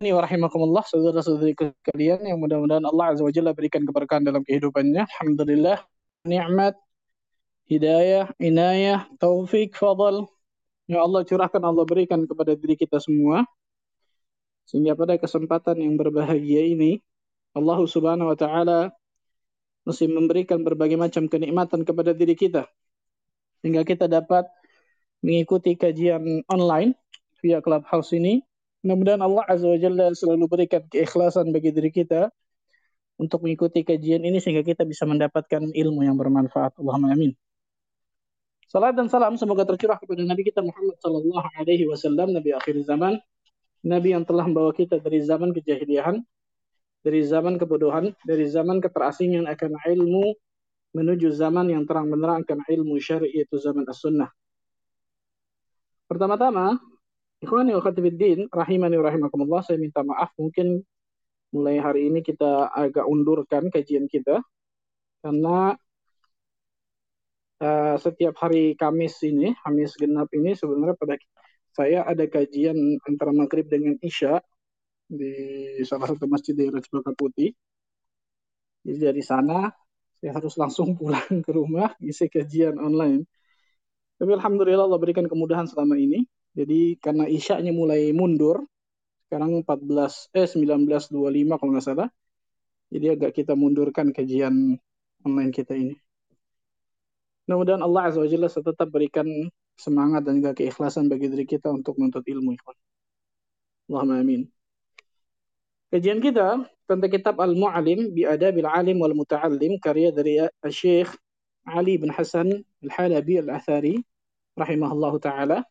ini warahimakumullah saudara-saudari kalian yang mudah-mudahan Allah Azza wa Jalla berikan keberkahan dalam kehidupannya. Alhamdulillah nikmat hidayah, inayah, taufik, fadl. Ya Allah curahkan Allah berikan kepada diri kita semua. Sehingga pada kesempatan yang berbahagia ini Allah Subhanahu wa taala masih memberikan berbagai macam kenikmatan kepada diri kita. Sehingga kita dapat mengikuti kajian online via Clubhouse ini. Mudah-mudahan Allah Azza wa Jalla selalu berikan keikhlasan bagi diri kita untuk mengikuti kajian ini sehingga kita bisa mendapatkan ilmu yang bermanfaat. Allahumma amin. Salam dan salam semoga tercurah kepada Nabi kita Muhammad sallallahu alaihi wasallam, Nabi akhir zaman, Nabi yang telah membawa kita dari zaman kejahiliahan, dari zaman kebodohan, dari zaman keterasingan akan ilmu menuju zaman yang terang benderang akan ilmu syar'i yaitu zaman as-sunnah. Pertama-tama, ikhwani wa khatibuddin, rahimani wa rahimakumullah, saya minta maaf mungkin mulai hari ini kita agak undurkan kajian kita karena uh, setiap hari Kamis ini, Kamis genap ini sebenarnya pada saya ada kajian antara maghrib dengan isya di salah satu masjid di Cempaka Putih. Jadi dari sana saya harus langsung pulang ke rumah isi kajian online. Tapi alhamdulillah Allah berikan kemudahan selama ini. Jadi karena isya-nya mulai mundur, sekarang 14 eh 19.25 kalau nggak salah. Jadi agak kita mundurkan kajian online kita ini. Mudah-mudahan Allah Azza wa Jalla tetap berikan semangat dan juga keikhlasan bagi diri kita untuk menuntut ilmu. Allahumma amin. Kajian kita tentang kitab Al-Mu'alim bi Adabil Alim wal Muta'allim karya dari Syekh Ali bin Hasan Al-Halabi Al-Athari rahimahullahu taala.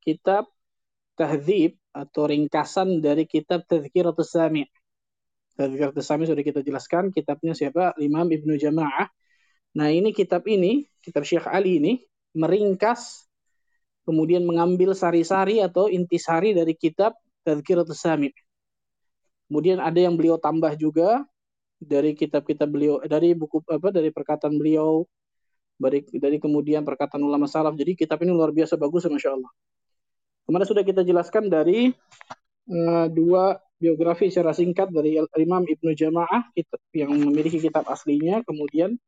Kitab Tahdzib atau ringkasan dari kitab Tazkiratus Sami'. Tazkiratus Sami' sudah kita jelaskan kitabnya siapa? Imam Ibnu Jama'ah Nah ini kitab ini, kitab Syekh Ali ini meringkas kemudian mengambil sari-sari atau intisari dari kitab Tadhkiratus Sami. Kemudian ada yang beliau tambah juga dari kitab-kitab beliau dari buku apa dari perkataan beliau dari dari kemudian perkataan ulama salaf. Jadi kitab ini luar biasa bagus masya Allah. Kemarin sudah kita jelaskan dari uh, dua biografi secara singkat dari Imam Ibnu Jamaah yang memiliki kitab aslinya, kemudian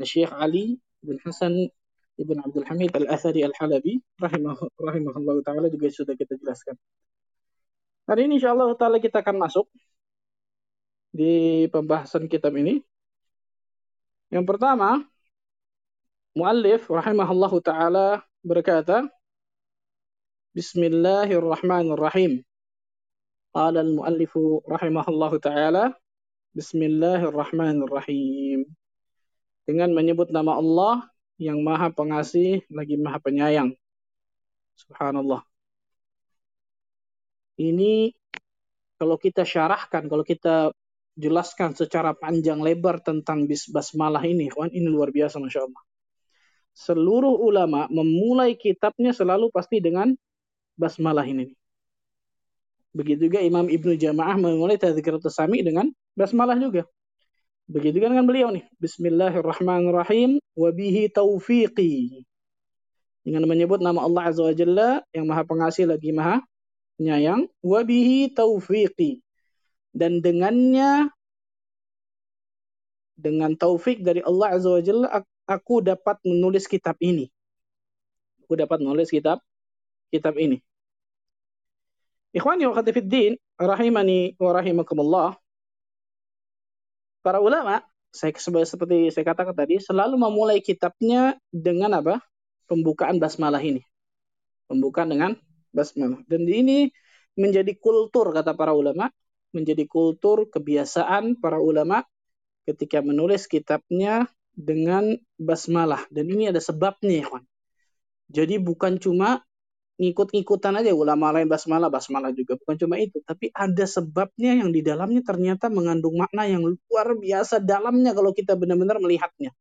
Syekh Ali bin Hasan Ibn Abdul Hamid Al-Athari Al-Halabi rahimah, rahimahullah ta'ala juga sudah kita jelaskan. Hari ini insya Allah ta'ala kita akan masuk di pembahasan kitab ini. Yang pertama, muallif rahimahullah ta'ala berkata, Bismillahirrahmanirrahim. Qala al-muallifu rahimahullah ta'ala, Bismillahirrahmanirrahim dengan menyebut nama Allah yang maha pengasih lagi maha penyayang. Subhanallah. Ini kalau kita syarahkan, kalau kita jelaskan secara panjang lebar tentang basmalah ini, kawan, ini luar biasa Masya Allah. Seluruh ulama memulai kitabnya selalu pasti dengan basmalah ini. Begitu juga Imam Ibnu Jamaah memulai Tadzkiratus Sami dengan basmalah juga. Begitu kan dengan beliau nih. Bismillahirrahmanirrahim. Wabihi taufiqi. Dengan menyebut nama Allah Azza wa Jalla yang maha pengasih lagi maha penyayang. Wabihi taufiqi. Dan dengannya dengan taufik dari Allah Azza wa Jalla aku dapat menulis kitab ini. Aku dapat menulis kitab kitab ini. Ikhwani wa khatifiddin, rahimani wa rahimakumullah para ulama saya seperti saya katakan tadi selalu memulai kitabnya dengan apa? Pembukaan basmalah ini. Pembukaan dengan basmalah. Dan ini menjadi kultur kata para ulama, menjadi kultur kebiasaan para ulama ketika menulis kitabnya dengan basmalah. Dan ini ada sebabnya, ya, Jadi bukan cuma ngikut-ngikutan aja ulama lain basmalah basmalah juga bukan cuma itu. Tapi ada sebabnya yang di dalamnya ternyata mengandung makna yang luar biasa dalamnya kalau kita benar-benar melihatnya.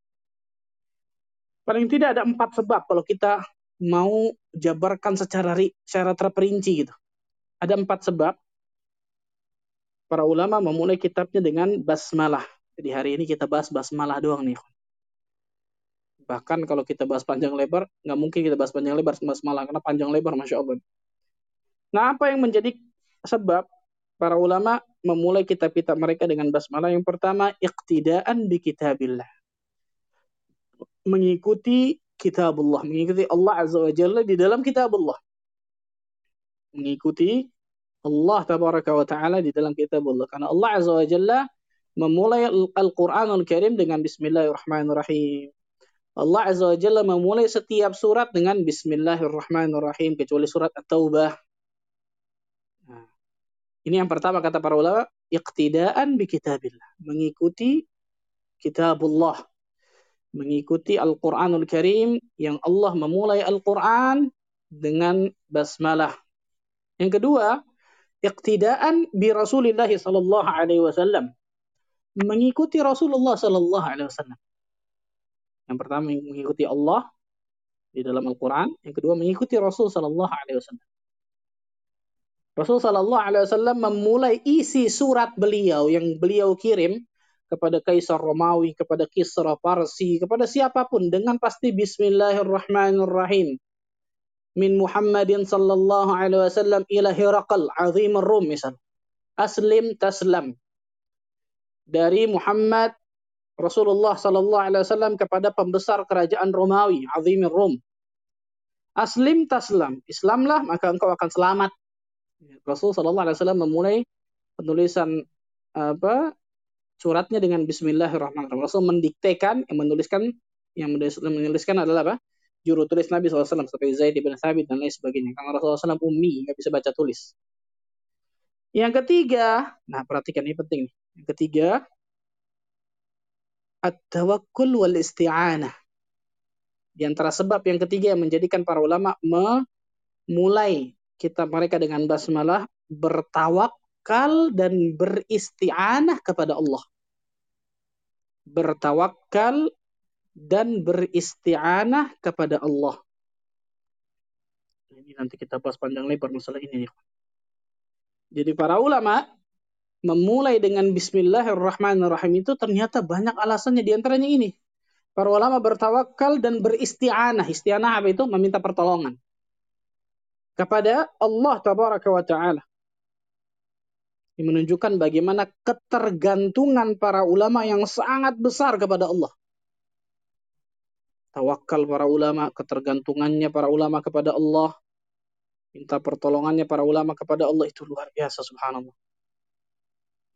Paling tidak ada empat sebab kalau kita mau jabarkan secara secara terperinci gitu. Ada empat sebab. Para ulama memulai kitabnya dengan basmalah. Jadi hari ini kita bahas basmalah doang nih Bahkan kalau kita bahas panjang lebar, nggak mungkin kita bahas panjang lebar mas malah karena panjang lebar, masya Allah. Nah, apa yang menjadi sebab para ulama memulai kitab-kitab mereka dengan basmalah? Yang pertama, iqtidaan bi kitabillah. Mengikuti kitabullah, mengikuti Allah Azza wa Jalla di dalam kitabullah. Mengikuti Allah tabaraka wa taala di dalam kitabullah. Karena Allah Azza wa Jalla memulai Al-Qur'anul Karim dengan bismillahirrahmanirrahim. Allah Azza wa Jalla memulai setiap surat dengan bismillahirrahmanirrahim kecuali surat At-Taubah. Nah, ini yang pertama kata para ulama, iqtidaan bi kitabillah, mengikuti kitabullah mengikuti Al-Quranul Karim yang Allah memulai Al-Quran dengan basmalah. Yang kedua, iqtidaan bi Rasulillah sallallahu alaihi wasallam. Mengikuti Rasulullah sallallahu alaihi wasallam. Yang pertama mengikuti Allah di dalam Al-Quran, yang kedua mengikuti Rasul sallallahu alaihi wasallam. Rasul sallallahu alaihi wasallam memulai isi surat beliau yang beliau kirim kepada Kaisar Romawi, kepada Kisra Parsi, kepada siapa pun dengan pasti Bismillahirrahmanirrahim. Min Muhammadin sallallahu alaihi wasallam ila Hiraqal azim Rum misal. Aslim taslam. Dari Muhammad Rasulullah sallallahu alaihi wasallam kepada pembesar kerajaan Romawi, azim Rum. Aslim taslam. Islamlah maka engkau akan selamat. Rasul sallallahu alaihi wasallam memulai penulisan apa suratnya dengan Bismillahirrahmanirrahim. Rasul mendiktekan, yang menuliskan, yang menuliskan adalah apa? Juru tulis Nabi SAW seperti Zaid bin Thabit dan lain sebagainya. Karena Rasulullah SAW ummi, nggak bisa baca tulis. Yang ketiga, nah perhatikan ini penting. Yang ketiga, at-tawakkul wal isti'anah. Di antara sebab yang ketiga yang menjadikan para ulama memulai kitab mereka dengan basmalah bertawak bertawakal dan beristi'anah kepada Allah. Bertawakal dan beristi'anah kepada Allah. Ini nanti kita bahas panjang lebar masalah ini. Jadi para ulama memulai dengan Bismillahirrahmanirrahim itu ternyata banyak alasannya di antaranya ini. Para ulama bertawakal dan beristi'anah. Isti'anah apa itu? Meminta pertolongan. Kepada Allah Tabaraka wa Ta'ala. Ini menunjukkan bagaimana ketergantungan para ulama yang sangat besar kepada Allah. Tawakal para ulama, ketergantungannya para ulama kepada Allah, minta pertolongannya para ulama kepada Allah itu luar biasa subhanallah.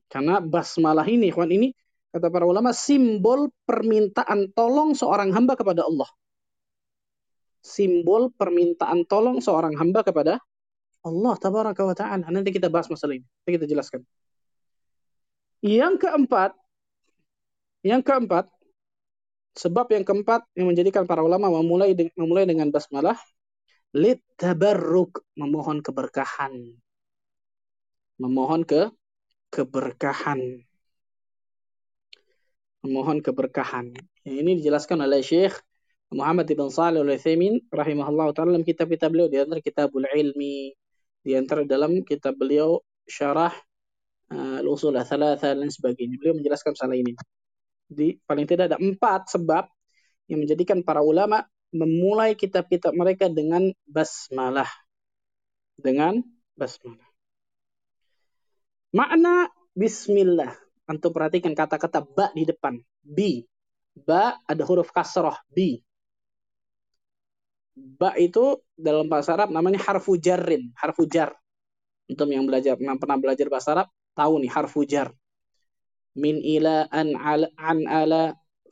Karena basmalah ini, ikhwan ini kata para ulama simbol permintaan tolong seorang hamba kepada Allah. Simbol permintaan tolong seorang hamba kepada Allah tabaraka wa ta'ala. Nanti kita bahas masalah ini. Nanti kita jelaskan. Yang keempat, yang keempat, sebab yang keempat yang menjadikan para ulama memulai memulai dengan basmalah lit tabarruk memohon keberkahan. Memohon ke keberkahan. Memohon keberkahan. Ini dijelaskan oleh Syekh Muhammad ibn Salih al-Utsaimin rahimahullah taala dalam kitab-kitab beliau di antara Kitabul Ilmi, di antara dalam kitab beliau syarah uh, al-usul thalatha dan sebagainya. Beliau menjelaskan masalah ini. Di paling tidak ada empat sebab yang menjadikan para ulama memulai kitab-kitab mereka dengan basmalah. Dengan basmalah. Makna bismillah. Antum perhatikan kata-kata ba di depan. Bi. Ba ada huruf kasroh. Bi ba itu dalam bahasa Arab namanya harfu jarrin, harfu jar. Untuk yang belajar pernah belajar bahasa Arab tahu nih harfu jar. Min ila an ala an ala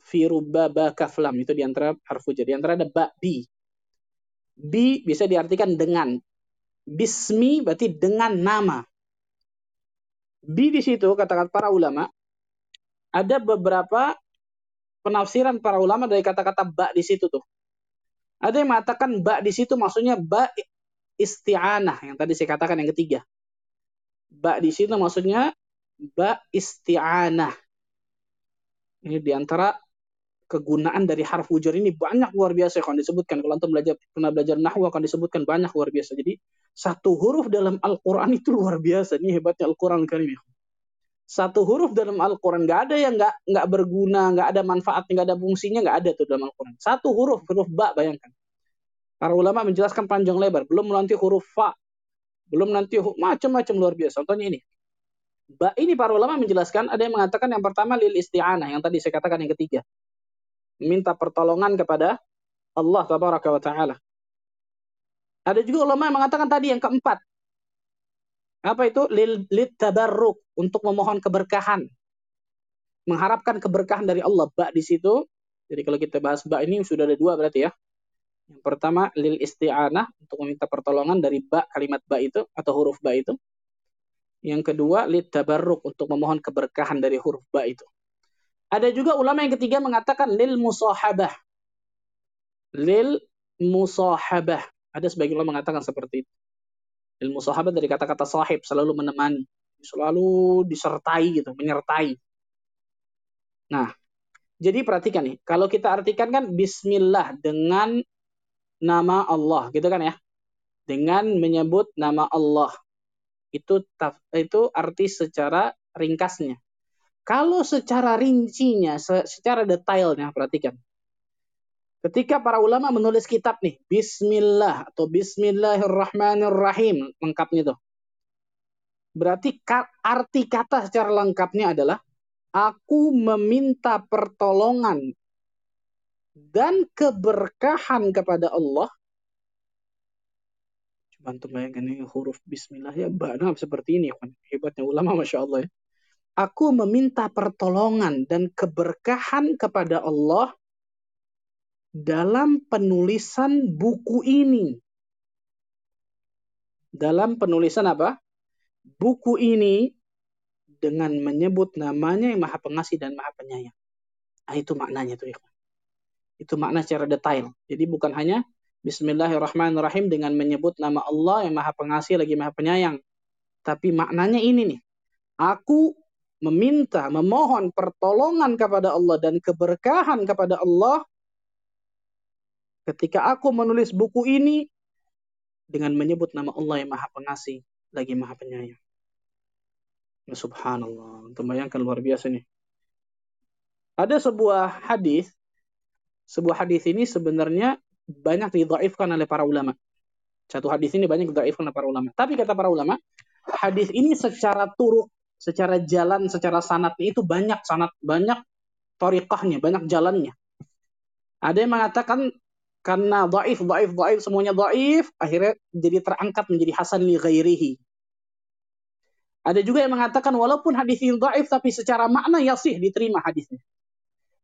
fi rubaba kaflam itu di antara harfu jar. Di antara ada ba bi. Bi bisa diartikan dengan. Bismi berarti dengan nama. Bi di situ kata-kata para ulama ada beberapa penafsiran para ulama dari kata-kata ba di situ tuh. Ada yang mengatakan ba di situ maksudnya ba isti'anah yang tadi saya katakan yang ketiga. Ba di situ maksudnya ba isti'anah. Ini di antara kegunaan dari harfu jar ini banyak luar biasa akan disebutkan. Kalau antum belajar pernah belajar nahwu akan disebutkan banyak luar biasa. Jadi satu huruf dalam Al-Qur'an itu luar biasa. Ini hebatnya Al-Qur'an Karim. Satu huruf dalam Al-Quran nggak ada yang nggak nggak berguna, nggak ada manfaatnya, nggak ada fungsinya, nggak ada tuh dalam Al-Quran. Satu huruf, huruf ba bayangkan. Para ulama menjelaskan panjang lebar, belum nanti huruf fa, Belum nanti macam-macam luar biasa. Contohnya ini. Ba ini para ulama menjelaskan, ada yang mengatakan yang pertama lil isti'anah, yang tadi saya katakan yang ketiga. Minta pertolongan kepada Allah tabaraka wa taala. Ada juga ulama yang mengatakan tadi yang keempat. Apa itu? Lil, lil tabarruk, untuk memohon keberkahan. Mengharapkan keberkahan dari Allah. Ba di situ. Jadi kalau kita bahas ba ini sudah ada dua berarti ya. Yang pertama lil isti'anah untuk meminta pertolongan dari ba kalimat ba itu atau huruf ba itu. Yang kedua, lid tabarruk untuk memohon keberkahan dari huruf ba itu. Ada juga ulama yang ketiga mengatakan lil musahabah. Lil musahabah. Ada sebagian ulama mengatakan seperti itu. Lil musahabah dari kata-kata sahib, selalu menemani. Selalu disertai gitu, menyertai. Nah, jadi perhatikan nih, kalau kita artikan kan bismillah dengan nama Allah, gitu kan ya. Dengan menyebut nama Allah. Itu itu arti secara ringkasnya. Kalau secara rincinya, secara detailnya, perhatikan. Ketika para ulama menulis kitab nih, Bismillah atau Bismillahirrahmanirrahim, lengkapnya tuh. Berarti arti kata secara lengkapnya adalah aku meminta pertolongan dan keberkahan kepada Allah Antum bayangkan ini huruf bismillah ya banyak seperti ini. Hebatnya ulama Masya Allah ya. Aku meminta pertolongan dan keberkahan kepada Allah dalam penulisan buku ini. Dalam penulisan apa? Buku ini dengan menyebut namanya yang maha pengasih dan maha penyayang. Nah, itu maknanya tuh ya. Itu makna secara detail. Jadi bukan hanya Bismillahirrahmanirrahim dengan menyebut nama Allah yang maha pengasih lagi maha penyayang. Tapi maknanya ini nih. Aku meminta, memohon pertolongan kepada Allah dan keberkahan kepada Allah ketika aku menulis buku ini dengan menyebut nama Allah yang maha pengasih lagi maha penyayang. Ya subhanallah. Untuk bayangkan luar biasa nih. Ada sebuah hadis, sebuah hadis ini sebenarnya banyak didhaifkan oleh para ulama. Satu hadis ini banyak didhaifkan oleh para ulama. Tapi kata para ulama, hadis ini secara turuk, secara jalan, secara sanatnya itu banyak sanat, banyak tariqahnya, banyak jalannya. Ada yang mengatakan karena dhaif, dhaif, dhaif, semuanya dhaif, akhirnya jadi terangkat menjadi hasan li ghairihi. Ada juga yang mengatakan walaupun hadis ini dhaif tapi secara makna yasih diterima hadisnya.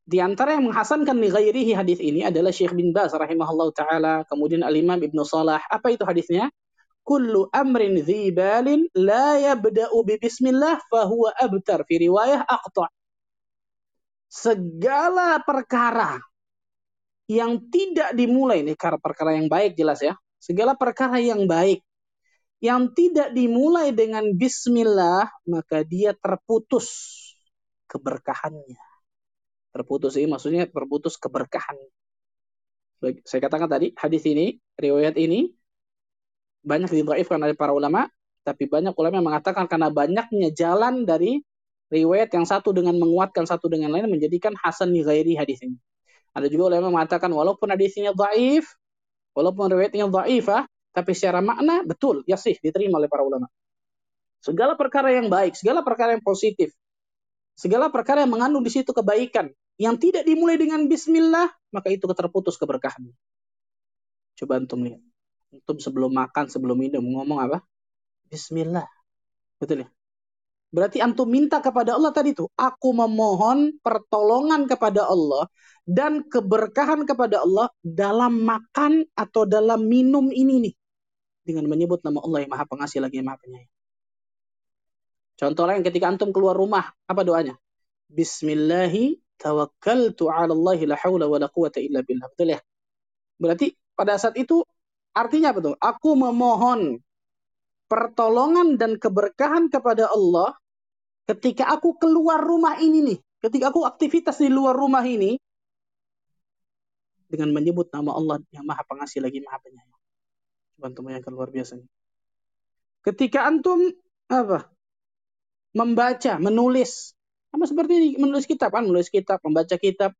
Di antara yang menghasankan li ghairihi hadis ini adalah Syekh bin Baz rahimahullah taala, kemudian Al-Imam Ibnu Salah. Apa itu hadisnya? Kullu amrin dzibalin la yabda'u bi bismillah fahuwa abtar fi riwayah aqta. Segala perkara yang tidak dimulai ini perkara yang baik jelas ya. Segala perkara yang baik yang tidak dimulai dengan bismillah maka dia terputus keberkahannya terputus ini maksudnya terputus keberkahan. Saya katakan tadi, hadis ini, riwayat ini banyak didhaifkan oleh para ulama, tapi banyak ulama yang mengatakan karena banyaknya jalan dari riwayat yang satu dengan menguatkan satu dengan lain menjadikan hasan li hadis ini. Ada juga ulama yang mengatakan walaupun hadisnya dhaif, walaupun riwayatnya dhaifah, tapi secara makna betul, ya sih diterima oleh para ulama. Segala perkara yang baik, segala perkara yang positif, segala perkara yang mengandung di situ kebaikan, yang tidak dimulai dengan bismillah, maka itu terputus keberkahan. Coba antum lihat. Antum sebelum makan, sebelum minum ngomong apa? Bismillah. Betul ya? Berarti antum minta kepada Allah tadi itu, aku memohon pertolongan kepada Allah dan keberkahan kepada Allah dalam makan atau dalam minum ini nih. Dengan menyebut nama Allah yang maha pengasih lagi yang maha penyayang. Contoh lain ketika antum keluar rumah, apa doanya? Bismillahi tawakkaltu 'ala Allah la haula wala quwata illa billah. Betul ya? Berarti pada saat itu artinya apa tuh? Aku memohon pertolongan dan keberkahan kepada Allah ketika aku keluar rumah ini nih. Ketika aku aktivitas di luar rumah ini dengan menyebut nama Allah yang Maha Pengasih lagi Maha Penyayang. Bantu yang luar biasa nih. Ketika antum apa? Membaca, menulis sama seperti menulis kitab kan, menulis kitab, membaca kitab.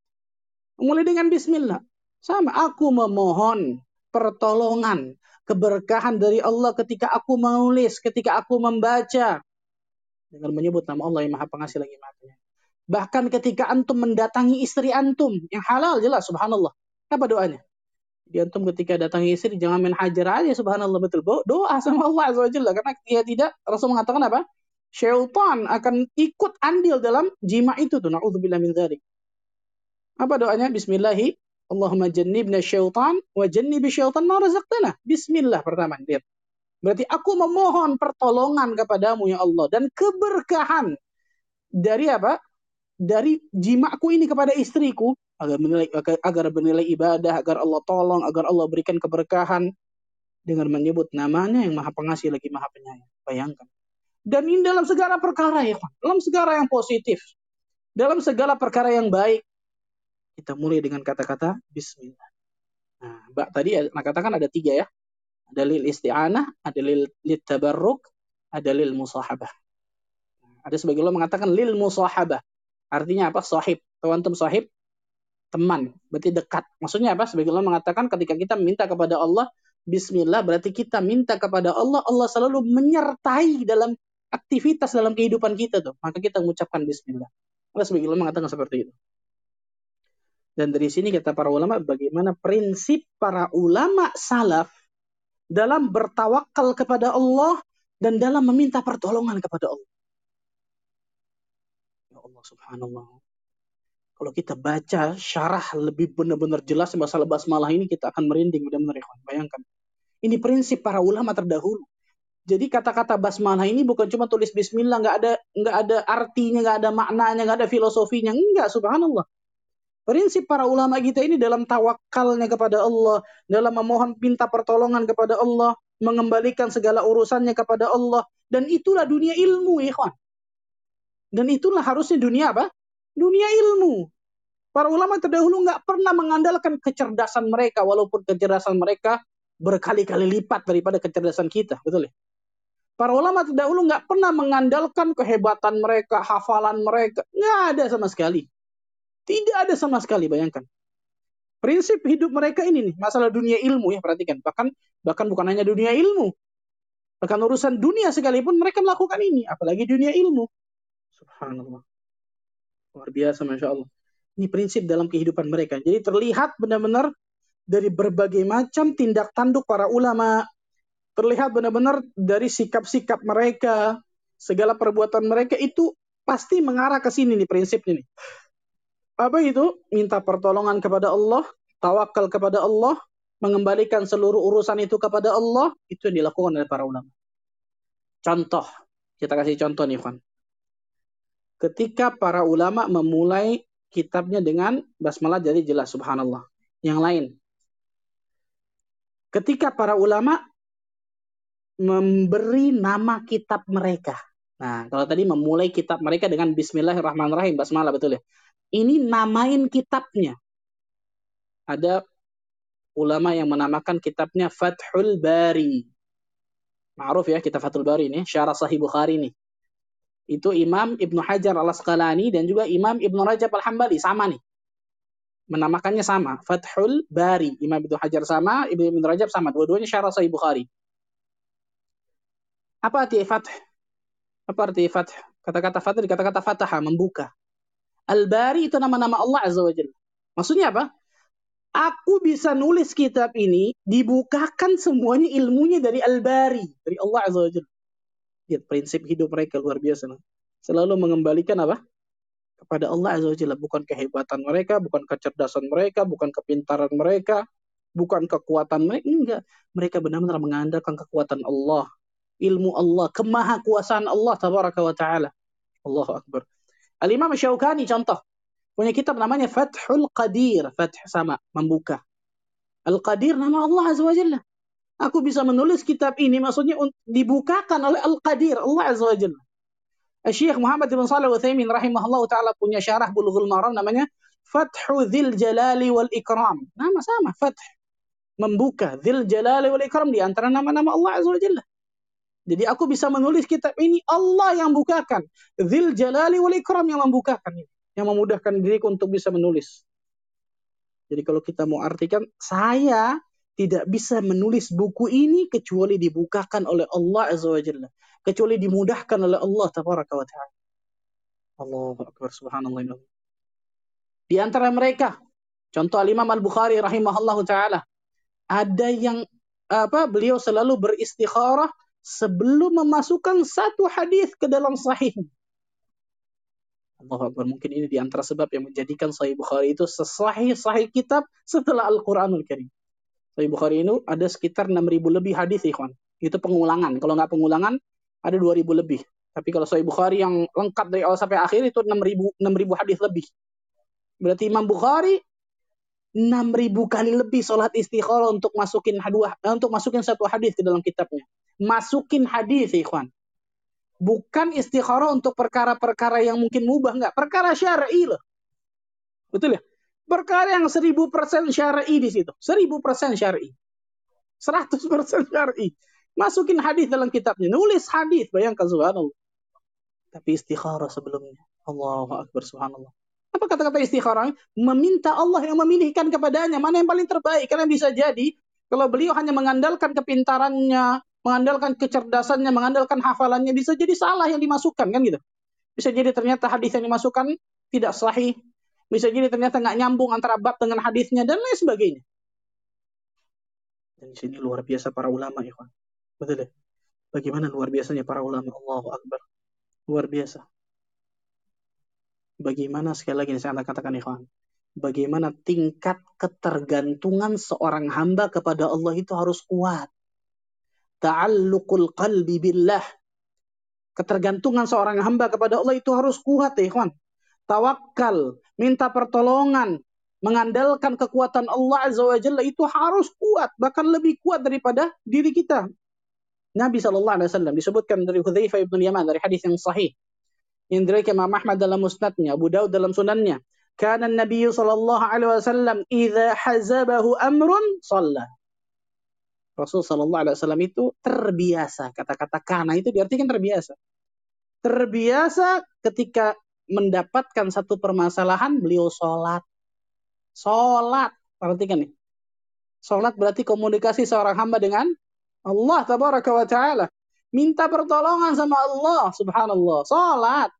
Mulai dengan bismillah. Sama, aku memohon pertolongan, keberkahan dari Allah ketika aku menulis, ketika aku membaca. Dengan menyebut nama Allah yang maha pengasih lagi maha penyayang. Bahkan ketika antum mendatangi istri antum, yang halal jelas, subhanallah. Apa doanya? Di antum ketika datangi istri, jangan main hajar aja, subhanallah betul. Doa sama Allah Azza Karena dia tidak, Rasul mengatakan apa? Syaitan akan ikut andil dalam jima itu tuh. Na'udzubillah min dzalik. Apa doanya? Bismillahi Allahumma jannibna syaitan wa jannibi syaitan ma razaqtana. Bismillah pertama. Lihat. Berarti aku memohon pertolongan kepadamu ya Allah dan keberkahan dari apa? Dari jimaku ini kepada istriku agar bernilai agar bernilai ibadah, agar Allah tolong, agar Allah berikan keberkahan dengan menyebut namanya yang Maha Pengasih lagi Maha Penyayang. Bayangkan. Dan ini dalam segala perkara ya, dalam segala yang positif, dalam segala perkara yang baik, kita mulai dengan kata-kata Bismillah. Nah, Mbak tadi nah katakan ada tiga ya. Ada lil isti'anah, ada lil, lil tabarruk, ada lil musahabah. Ada sebagian Allah mengatakan lil musahabah. Artinya apa? Sahib. Tahu antum sahib? Teman. Berarti dekat. Maksudnya apa? Sebagian Allah mengatakan ketika kita minta kepada Allah, Bismillah berarti kita minta kepada Allah, Allah selalu menyertai dalam aktivitas dalam kehidupan kita tuh. Maka kita mengucapkan Bismillah. Allah sebagian Allah mengatakan seperti itu. Dan dari sini kata para ulama bagaimana prinsip para ulama salaf dalam bertawakal kepada Allah dan dalam meminta pertolongan kepada Allah. Ya Allah subhanallah. Kalau kita baca syarah lebih benar-benar jelas masalah basmalah ini kita akan merinding benar-benar ya. Bayangkan. Ini prinsip para ulama terdahulu. Jadi kata-kata basmalah ini bukan cuma tulis bismillah, nggak ada nggak ada artinya, nggak ada maknanya, nggak ada filosofinya, enggak subhanallah. Prinsip para ulama kita ini dalam tawakalnya kepada Allah, dalam memohon minta pertolongan kepada Allah, mengembalikan segala urusannya kepada Allah. Dan itulah dunia ilmu, ikhwan. Dan itulah harusnya dunia apa? Dunia ilmu. Para ulama terdahulu nggak pernah mengandalkan kecerdasan mereka, walaupun kecerdasan mereka berkali-kali lipat daripada kecerdasan kita. Betul ya? Para ulama terdahulu nggak pernah mengandalkan kehebatan mereka, hafalan mereka. Nggak ada sama sekali. Tidak ada sama sekali, bayangkan. Prinsip hidup mereka ini nih, masalah dunia ilmu ya, perhatikan. Bahkan bahkan bukan hanya dunia ilmu. Bahkan urusan dunia sekalipun mereka melakukan ini, apalagi dunia ilmu. Subhanallah. Luar biasa, Masya Allah. Ini prinsip dalam kehidupan mereka. Jadi terlihat benar-benar dari berbagai macam tindak tanduk para ulama, terlihat benar-benar dari sikap-sikap mereka, segala perbuatan mereka itu pasti mengarah ke sini nih prinsipnya nih. Apa itu? Minta pertolongan kepada Allah, tawakal kepada Allah, mengembalikan seluruh urusan itu kepada Allah, itu yang dilakukan oleh para ulama. Contoh, kita kasih contoh nih, Van. Ketika para ulama memulai kitabnya dengan basmalah jadi jelas subhanallah. Yang lain. Ketika para ulama memberi nama kitab mereka. Nah, kalau tadi memulai kitab mereka dengan bismillahirrahmanirrahim, basmalah betul ya ini namain kitabnya. Ada ulama yang menamakan kitabnya Fathul Bari. Ma'ruf ya kitab Fathul Bari ini, syarah Sahih Bukhari ini. Itu Imam Ibnu Hajar Al-Asqalani dan juga Imam Ibnu Rajab Al-Hambali sama nih. Menamakannya sama, Fathul Bari. Imam Ibnu Hajar sama, Ibnu Rajab sama. Dua-duanya syarah Sahih Bukhari. Apa arti fath? Apa arti fath? Kata-kata fath kata-kata fataha, membuka. Al-Bari itu nama-nama Allah Azza wa Jalla. Maksudnya apa? Aku bisa nulis kitab ini, dibukakan semuanya ilmunya dari Al-Bari, dari Allah Azza wa Jalla. Lihat prinsip hidup mereka luar biasa. Selalu mengembalikan apa? Kepada Allah Azza wa Jalla. Bukan kehebatan mereka, bukan kecerdasan mereka, bukan kepintaran mereka, bukan kekuatan mereka. Enggak. Mereka benar-benar mengandalkan kekuatan Allah. Ilmu Allah, kemahakuasaan Allah tabaraka wa ta'ala. Allahu Akbar. Al-Imam Syaukani contoh. Punya kitab namanya Fathul Qadir. Fath sama, membuka. Al-Qadir nama Allah Azza wa Jalla. Aku bisa menulis kitab ini maksudnya dibukakan oleh Al-Qadir, Allah Azza wa Jalla. Syekh Muhammad bin Shalih Utsaimin rahimahullah taala punya syarah Bulughul Maram namanya Fathu Dzil Jalali wal Ikram. Nama sama, Fath. Membuka Dzil Jalali wal Ikram di antara nama-nama Allah Azza wa Jalla. Jadi aku bisa menulis kitab ini Allah yang bukakan. Zil Jalali wal Ikram yang membukakan. Yang memudahkan diriku untuk bisa menulis. Jadi kalau kita mau artikan, saya tidak bisa menulis buku ini kecuali dibukakan oleh Allah Azza wa Jalla. Kecuali dimudahkan oleh Allah Tabaraka wa Ta'ala. Allahu Akbar subhanallah. Di antara mereka, contoh Al-Imam Al-Bukhari rahimahullahu taala, ada yang apa beliau selalu beristikharah sebelum memasukkan satu hadis ke dalam sahih. Allah Akbar. Mungkin ini di antara sebab yang menjadikan Sahih Bukhari itu sesahih sahih kitab setelah Al-Quranul Karim. Sahih Bukhari ini ada sekitar 6.000 lebih hadis, ikhwan. Itu pengulangan. Kalau nggak pengulangan, ada 2.000 lebih. Tapi kalau Sahih Bukhari yang lengkap dari awal sampai akhir itu 6.000 6.000 hadis lebih. Berarti Imam Bukhari 6000 kali lebih sholat istikharah untuk masukin hadwah, eh, untuk masukin satu hadis ke dalam kitabnya. Masukin hadis, ikhwan. Bukan istikharah untuk perkara-perkara yang mungkin mubah, enggak. Perkara syar'i loh. Betul ya? Perkara yang 1000% syar'i di situ. 1000% syar'i. 100% syar'i. Masukin hadis dalam kitabnya. Nulis hadis, bayangkan subhanallah. Tapi istikharah sebelumnya. Allahu Akbar subhanallah. Apa kata-kata istikharah? Meminta Allah yang memilihkan kepadanya. Mana yang paling terbaik? Karena bisa jadi kalau beliau hanya mengandalkan kepintarannya, mengandalkan kecerdasannya, mengandalkan hafalannya, bisa jadi salah yang dimasukkan kan gitu. Bisa jadi ternyata hadis yang dimasukkan tidak sahih. Bisa jadi ternyata nggak nyambung antara bab dengan hadisnya dan lain sebagainya. Dan di sini luar biasa para ulama, ya Betul ya? Bagaimana luar biasanya para ulama? Allahu Akbar. Luar biasa bagaimana sekali lagi saya katakan ikhwan, bagaimana tingkat ketergantungan seorang hamba kepada Allah itu harus kuat. Ta'alluqul qalbi billah. Ketergantungan seorang hamba kepada Allah itu harus kuat, ya, ikhwan. Tawakal, minta pertolongan, mengandalkan kekuatan Allah Azza wa Jalla itu harus kuat, bahkan lebih kuat daripada diri kita. Nabi Shallallahu Alaihi Wasallam disebutkan dari Hudzaifah ibn Yaman dari hadis yang sahih yang diriwayatkan Imam Ahmad dalam musnadnya, Abu Daud dalam sunannya. Kana Nabi sallallahu alaihi wasallam idza hazabahu amrun shalla. Rasul sallallahu alaihi wasallam itu terbiasa. Kata-kata kana itu diartikan terbiasa. Terbiasa ketika mendapatkan satu permasalahan beliau sholat. Sholat. Perhatikan nih. Sholat berarti komunikasi seorang hamba dengan Allah tabaraka wa ta'ala. Minta pertolongan sama Allah, subhanallah. Salat.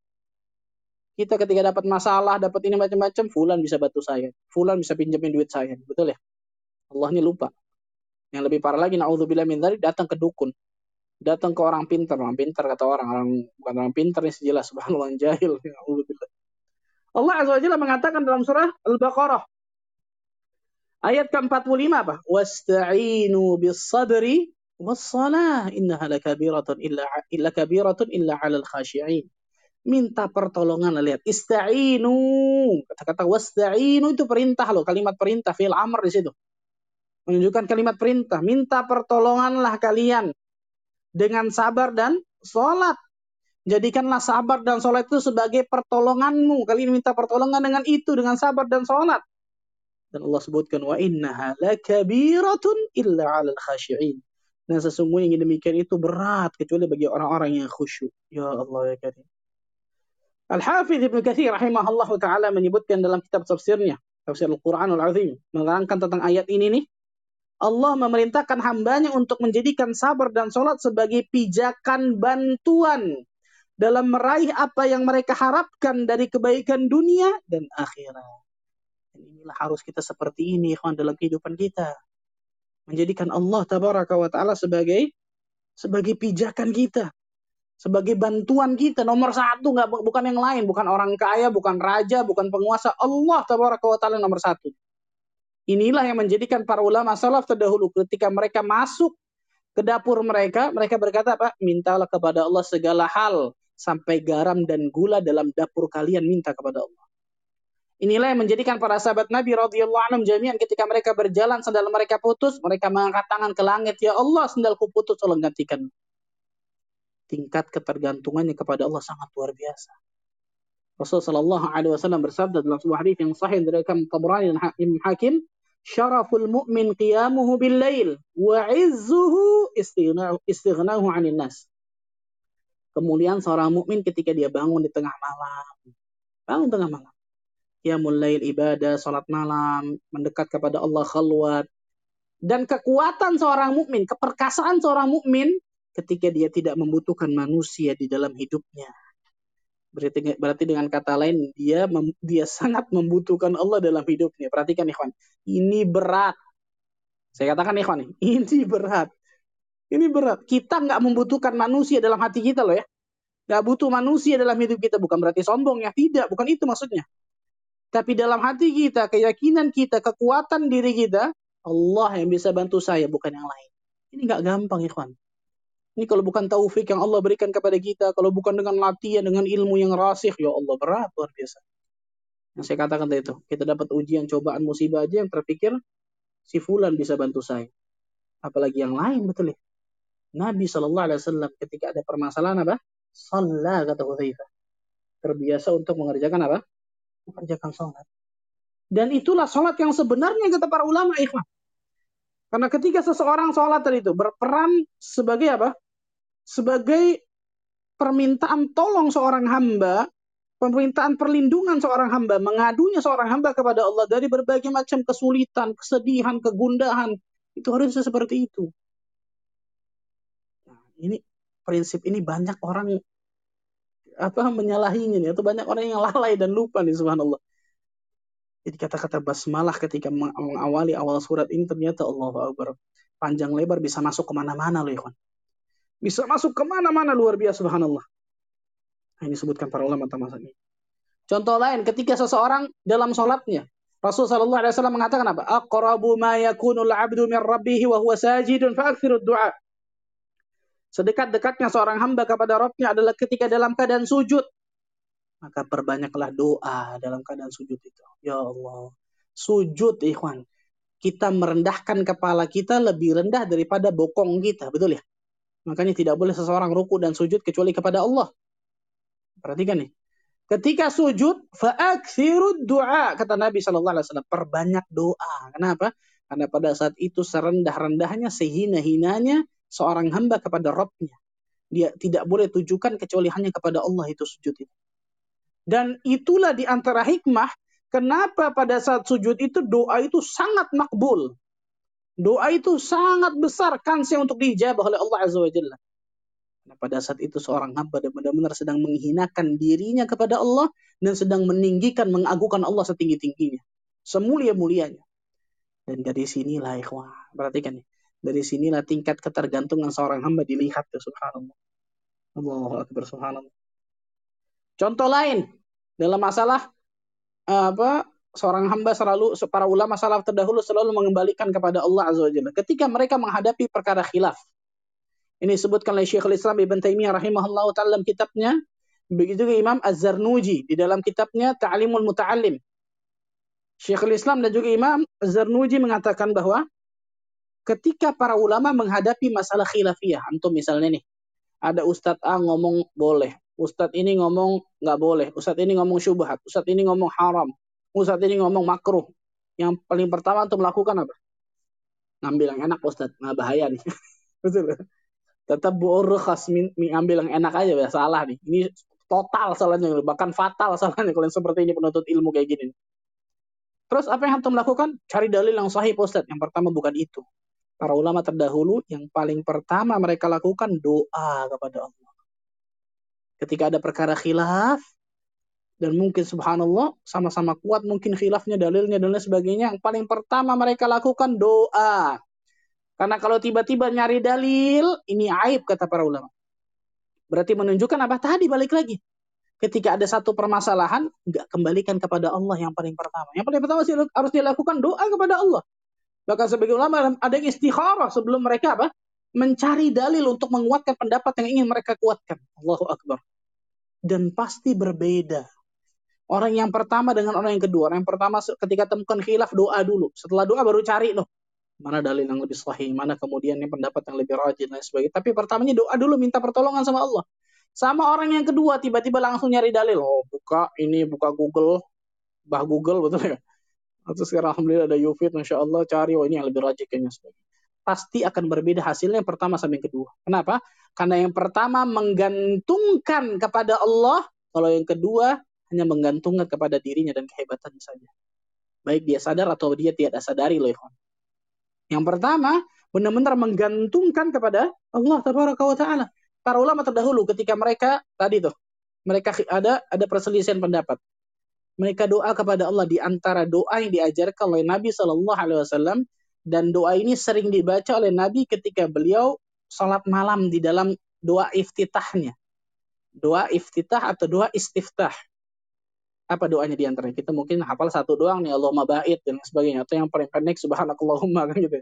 Kita ketika dapat masalah, dapat ini macam-macam, fulan bisa bantu saya. Fulan bisa pinjamin duit saya. Betul ya? Allah ini lupa. Yang lebih parah lagi, na'udzubillah min dzalik, datang ke dukun. Datang ke orang pintar. Orang pintar kata orang. orang bukan orang pintar ini sejelas. Subhanallah, jahil. Na'udzubillah. Allah Azza wa Jalla mengatakan dalam surah Al-Baqarah. Ayat ke-45 apa? Wasta'inu bis sabri wassalah innaha lakabiratun illa illa kabiratun illa 'alal khashi'in. Minta pertolongan lihat ista'inu kata-kata wasta'inu itu perintah loh kalimat perintah fi'il amr di situ menunjukkan kalimat perintah. Minta pertolonganlah kalian dengan sabar dan sholat. Jadikanlah sabar dan sholat itu sebagai pertolonganmu. Kalian minta pertolongan dengan itu dengan sabar dan sholat. Dan Allah sebutkan wa innaha lakabiratun illa 'alal khashi'in. Dan sesungguhnya yang demikian itu berat kecuali bagi orang-orang yang khusyuk. Ya Allah ya Karim. Al-Hafidh Ibn Kathir rahimahullah ta'ala menyebutkan dalam kitab tafsirnya, tafsir Al-Quran Al-Azim, menerangkan tentang ayat ini nih, Allah memerintahkan hambanya untuk menjadikan sabar dan sholat sebagai pijakan bantuan dalam meraih apa yang mereka harapkan dari kebaikan dunia dan akhirat. Dan inilah harus kita seperti ini, ikhwan, dalam kehidupan kita. Menjadikan Allah tabaraka wa taala sebagai sebagai pijakan kita, sebagai bantuan kita. Nomor satu nggak bukan yang lain, bukan orang kaya, bukan raja, bukan penguasa, Allah tabaraka wa taala nomor satu. Inilah yang menjadikan para ulama salaf terdahulu ketika mereka masuk ke dapur mereka, mereka berkata apa? Mintalah kepada Allah segala hal sampai garam dan gula dalam dapur kalian minta kepada Allah. Inilah yang menjadikan para sahabat Nabi radhiyallahu anhum jami'an ketika mereka berjalan sandal mereka putus, mereka mengangkat tangan ke langit, "Ya Allah, sandalku putus, tolong gantikan." Tingkat ketergantungannya kepada Allah sangat luar biasa. Rasulullah sallallahu alaihi wasallam bersabda dalam sebuah hadis yang sahih dari Imam Tabrani dan Imam Hakim, "Syaraful mu'min qiyamuhu bil lail wa 'izzuhu istighnahu 'anil nas." Kemuliaan seorang mukmin ketika dia bangun di tengah malam. Bangun tengah malam ya lail ibadah, salat malam, mendekat kepada Allah khalwat. Dan kekuatan seorang mukmin, keperkasaan seorang mukmin ketika dia tidak membutuhkan manusia di dalam hidupnya. Berarti, berarti dengan kata lain dia mem, dia sangat membutuhkan Allah dalam hidupnya. Perhatikan ikhwan, ini berat. Saya katakan ikhwan, ini berat. Ini berat. Kita nggak membutuhkan manusia dalam hati kita loh ya. Nggak butuh manusia dalam hidup kita. Bukan berarti sombong ya. Tidak, bukan itu maksudnya. Tapi dalam hati kita, keyakinan kita, kekuatan diri kita, Allah yang bisa bantu saya, bukan yang lain. Ini nggak gampang, ikhwan. Ini kalau bukan taufik yang Allah berikan kepada kita, kalau bukan dengan latihan, dengan ilmu yang rasih, ya Allah berat luar biasa. Yang saya katakan tadi itu, kita dapat ujian, cobaan, musibah aja yang terpikir si fulan bisa bantu saya. Apalagi yang lain betul ya. Nabi Shallallahu Alaihi Wasallam ketika ada permasalahan apa? Salah kata Hudzaifah. Terbiasa untuk mengerjakan apa? Mengerjakan sholat. Dan itulah sholat yang sebenarnya kata para ulama ikhwan. Karena ketika seseorang sholat tadi itu berperan sebagai apa? Sebagai permintaan tolong seorang hamba, permintaan perlindungan seorang hamba, mengadunya seorang hamba kepada Allah dari berbagai macam kesulitan, kesedihan, kegundahan. Itu harusnya seperti itu. Nah, ini prinsip ini banyak orang apa menyalahinya nih atau banyak orang yang lalai dan lupa nih subhanallah. Jadi kata-kata basmalah ketika mengawali awal surat ini ternyata Allah Akbar. Panjang lebar bisa masuk ke mana-mana loh ikhwan. Bisa masuk ke mana-mana luar biasa subhanallah. Nah, ini sebutkan para ulama tentang ini. Contoh lain ketika seseorang dalam sholatnya. Rasul Shallallahu Alaihi Wasallam mengatakan apa? Aqrabu ma yakunul abdu min rabbih wa huwa sajidun du'a. Sedekat-dekatnya seorang hamba kepada Rabbnya adalah ketika dalam keadaan sujud maka perbanyaklah doa dalam keadaan sujud itu. Ya Allah. Sujud, ikhwan. Kita merendahkan kepala kita lebih rendah daripada bokong kita. Betul ya? Makanya tidak boleh seseorang ruku dan sujud kecuali kepada Allah. Perhatikan nih. Ketika sujud, fa'aksirud doa. Kata Nabi SAW. Perbanyak doa. Kenapa? Karena pada saat itu serendah-rendahnya, sehina-hinanya seorang hamba kepada Rabbnya. Dia tidak boleh tujukan kecuali hanya kepada Allah itu sujud itu. Dan itulah di antara hikmah kenapa pada saat sujud itu doa itu sangat makbul. Doa itu sangat besar kansnya untuk dijabah oleh Allah Azza wa Jalla. Nah, pada saat itu seorang hamba benar-benar sedang menghinakan dirinya kepada Allah dan sedang meninggikan, mengagungkan Allah setinggi-tingginya. Semulia-mulianya. Dan dari sinilah ikhwah, perhatikan nih. Dari sinilah tingkat ketergantungan seorang hamba dilihat ya subhanallah. Allahu akbar subhanallah. Contoh lain dalam masalah apa seorang hamba selalu para ulama salaf terdahulu selalu mengembalikan kepada Allah Azza wa Jalla ketika mereka menghadapi perkara khilaf. Ini disebutkan oleh Syekhul Islam Ibn Taimiyah rahimahullah dalam kitabnya begitu juga Imam Az-Zarnuji di dalam kitabnya Ta'limul Muta'allim. Syekhul Islam dan juga Imam Az-Zarnuji mengatakan bahwa ketika para ulama menghadapi masalah khilafiyah, antum misalnya nih, ada Ustadz A ngomong boleh, Ustadz ini ngomong nggak boleh, Ustadz ini ngomong syubhat, Ustadz ini ngomong haram, Ustadz ini ngomong makruh. Yang paling pertama untuk melakukan apa? Ngambil yang enak Ustadz, nggak bahaya nih. Betul. Tetap khas ngambil yang enak aja ya salah nih. Ini total salahnya, bahkan fatal salahnya kalau yang seperti ini penuntut ilmu kayak gini. Terus apa yang antum lakukan? Cari dalil yang sahih Ustadz. Yang pertama bukan itu. Para ulama terdahulu yang paling pertama mereka lakukan doa kepada Allah ketika ada perkara khilaf dan mungkin subhanallah sama-sama kuat mungkin khilafnya dalilnya dan lain sebagainya. Yang paling pertama mereka lakukan doa. Karena kalau tiba-tiba nyari dalil ini aib kata para ulama. Berarti menunjukkan apa? Tadi balik lagi. Ketika ada satu permasalahan nggak kembalikan kepada Allah yang paling pertama. Yang paling pertama harus dilakukan doa kepada Allah. Bahkan sebagai ulama ada yang istikharah sebelum mereka apa? Mencari dalil untuk menguatkan pendapat yang ingin mereka kuatkan. Allahu akbar. Dan pasti berbeda. Orang yang pertama dengan orang yang kedua. Orang yang pertama ketika temukan khilaf doa dulu. Setelah doa baru cari loh. Mana dalil yang lebih sahih, mana kemudian yang pendapat yang lebih rajin dan sebagainya. Tapi pertamanya doa dulu minta pertolongan sama Allah. Sama orang yang kedua tiba-tiba langsung nyari dalil. Oh buka ini buka Google, bah Google betul ya. Atau sekarang alhamdulillah ada YouFit, masya Allah cari oh ini yang lebih rajin kayaknya sebagainya pasti akan berbeda hasilnya yang pertama sama yang kedua. Kenapa? Karena yang pertama menggantungkan kepada Allah, kalau yang kedua hanya menggantungkan kepada dirinya dan kehebatannya saja. Baik dia sadar atau dia tidak sadari loh. Yang pertama, benar-benar menggantungkan kepada Allah taala. Para ulama terdahulu ketika mereka tadi tuh, mereka ada ada perselisihan pendapat. Mereka doa kepada Allah di antara doa yang diajarkan oleh Nabi Shallallahu alaihi wasallam dan doa ini sering dibaca oleh Nabi ketika beliau salat malam di dalam doa iftitahnya. Doa iftitah atau doa istiftah. Apa doanya di antaranya? Kita mungkin hafal satu doang nih, Allahumma ba'id dan sebagainya. Atau yang paling pendek, subhanakallahumma kan gitu.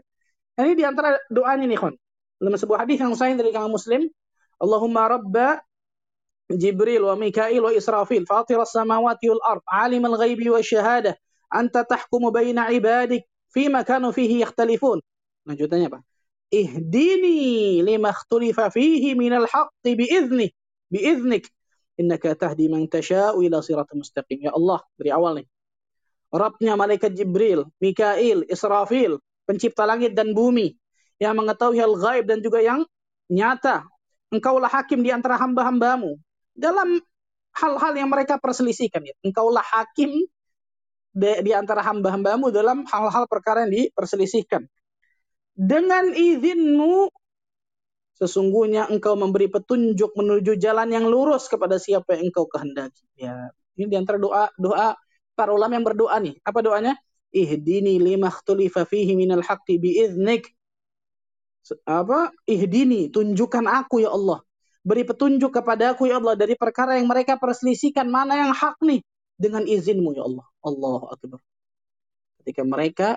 Nah, ini di antara doanya nih, kon. Dalam sebuah hadis yang sahih dari kang Muslim, Allahumma rabba Jibril wa Mikail wa Israfil fatir as-samawati wal ard alim al-ghaibi wa syahada anta tahkumu baina ibadik fima kanu fihi yakhtalifun. Lanjutannya apa? Ihdini lima ikhtulifa fihi minal haqqi biizni biiznik innaka tahdi man tasha'u ila siratal mustaqim. Ya Allah, dari awal nih. Rabbnya malaikat Jibril, Mikail, Israfil, pencipta langit dan bumi, yang mengetahui hal gaib dan juga yang nyata. Engkaulah hakim di antara hamba-hambamu. Dalam hal-hal yang mereka perselisihkan. Ya. Engkaulah hakim di antara hamba-hambamu dalam hal-hal perkara yang diperselisihkan. Dengan izinmu, sesungguhnya engkau memberi petunjuk menuju jalan yang lurus kepada siapa yang engkau kehendaki. Ya, ini di antara doa doa para ulama yang berdoa nih. Apa doanya? Ihdini lima ikhtulifa fihi minal haqqi biiznik apa? Ihdini tunjukkan aku ya Allah. Beri petunjuk kepada aku ya Allah dari perkara yang mereka perselisihkan. Mana yang hak nih? Dengan izinmu ya Allah. Allahu akbar. Ketika mereka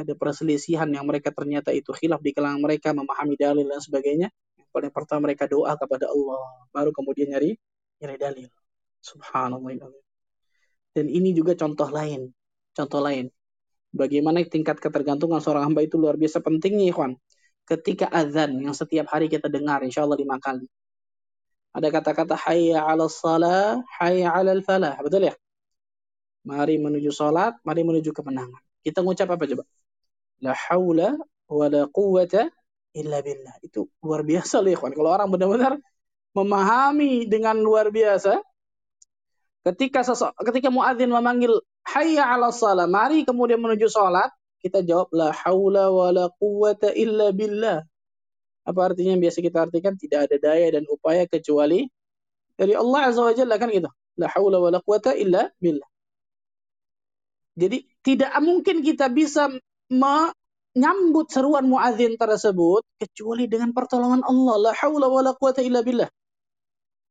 ada perselisihan yang mereka ternyata itu khilaf di kalangan mereka memahami dalil dan sebagainya yang paling pertama mereka doa kepada Allah baru kemudian nyari nyari dalil subhanallah dan ini juga contoh lain contoh lain bagaimana tingkat ketergantungan seorang hamba itu luar biasa pentingnya ikhwan ketika azan yang setiap hari kita dengar insya Allah lima kali. Ada kata-kata hayya ala salah, hayya ala falah. Betul ya? Mari menuju salat, mari menuju kemenangan. Kita ngucap apa coba? La haula wa la quwata illa billah. Itu luar biasa loh ikhwan. Kalau orang benar-benar memahami dengan luar biasa, ketika sosok, ketika muadzin memanggil hayya ala salah, mari kemudian menuju salat, kita jawab la haula wala quwata illa billah. Apa artinya yang biasa kita artikan tidak ada daya dan upaya kecuali dari Allah Azza wa Jalla kan gitu. La haula wala quwata illa billah. Jadi tidak mungkin kita bisa menyambut seruan muadzin tersebut kecuali dengan pertolongan Allah. La haula wala quwata illa billah.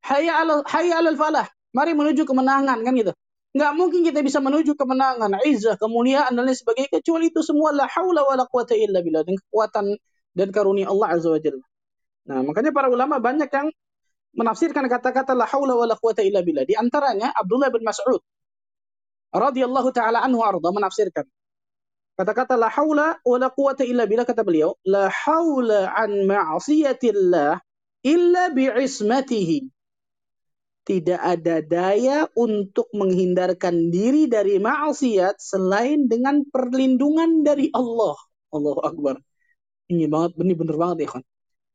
Hayya 'ala hayya 'alal falah. Mari menuju kemenangan kan gitu. Nggak mungkin kita bisa menuju kemenangan, izzah, kemuliaan dan lain sebagainya kecuali itu semua la haula wala quwata illa billah dengan kekuatan dan karunia Allah azza wajalla. Nah, makanya para ulama banyak yang menafsirkan kata-kata la haula wala quwata illa billah. Di antaranya Abdullah bin Mas'ud radhiyallahu taala anhu arda menafsirkan kata-kata la haula wala quwata illa billah kata beliau, la haula an ma'siyatillah illa bi'ismatihi tidak ada daya untuk menghindarkan diri dari maksiat selain dengan perlindungan dari Allah. Allahu Akbar. Ini banget, ini bener banget ya kan.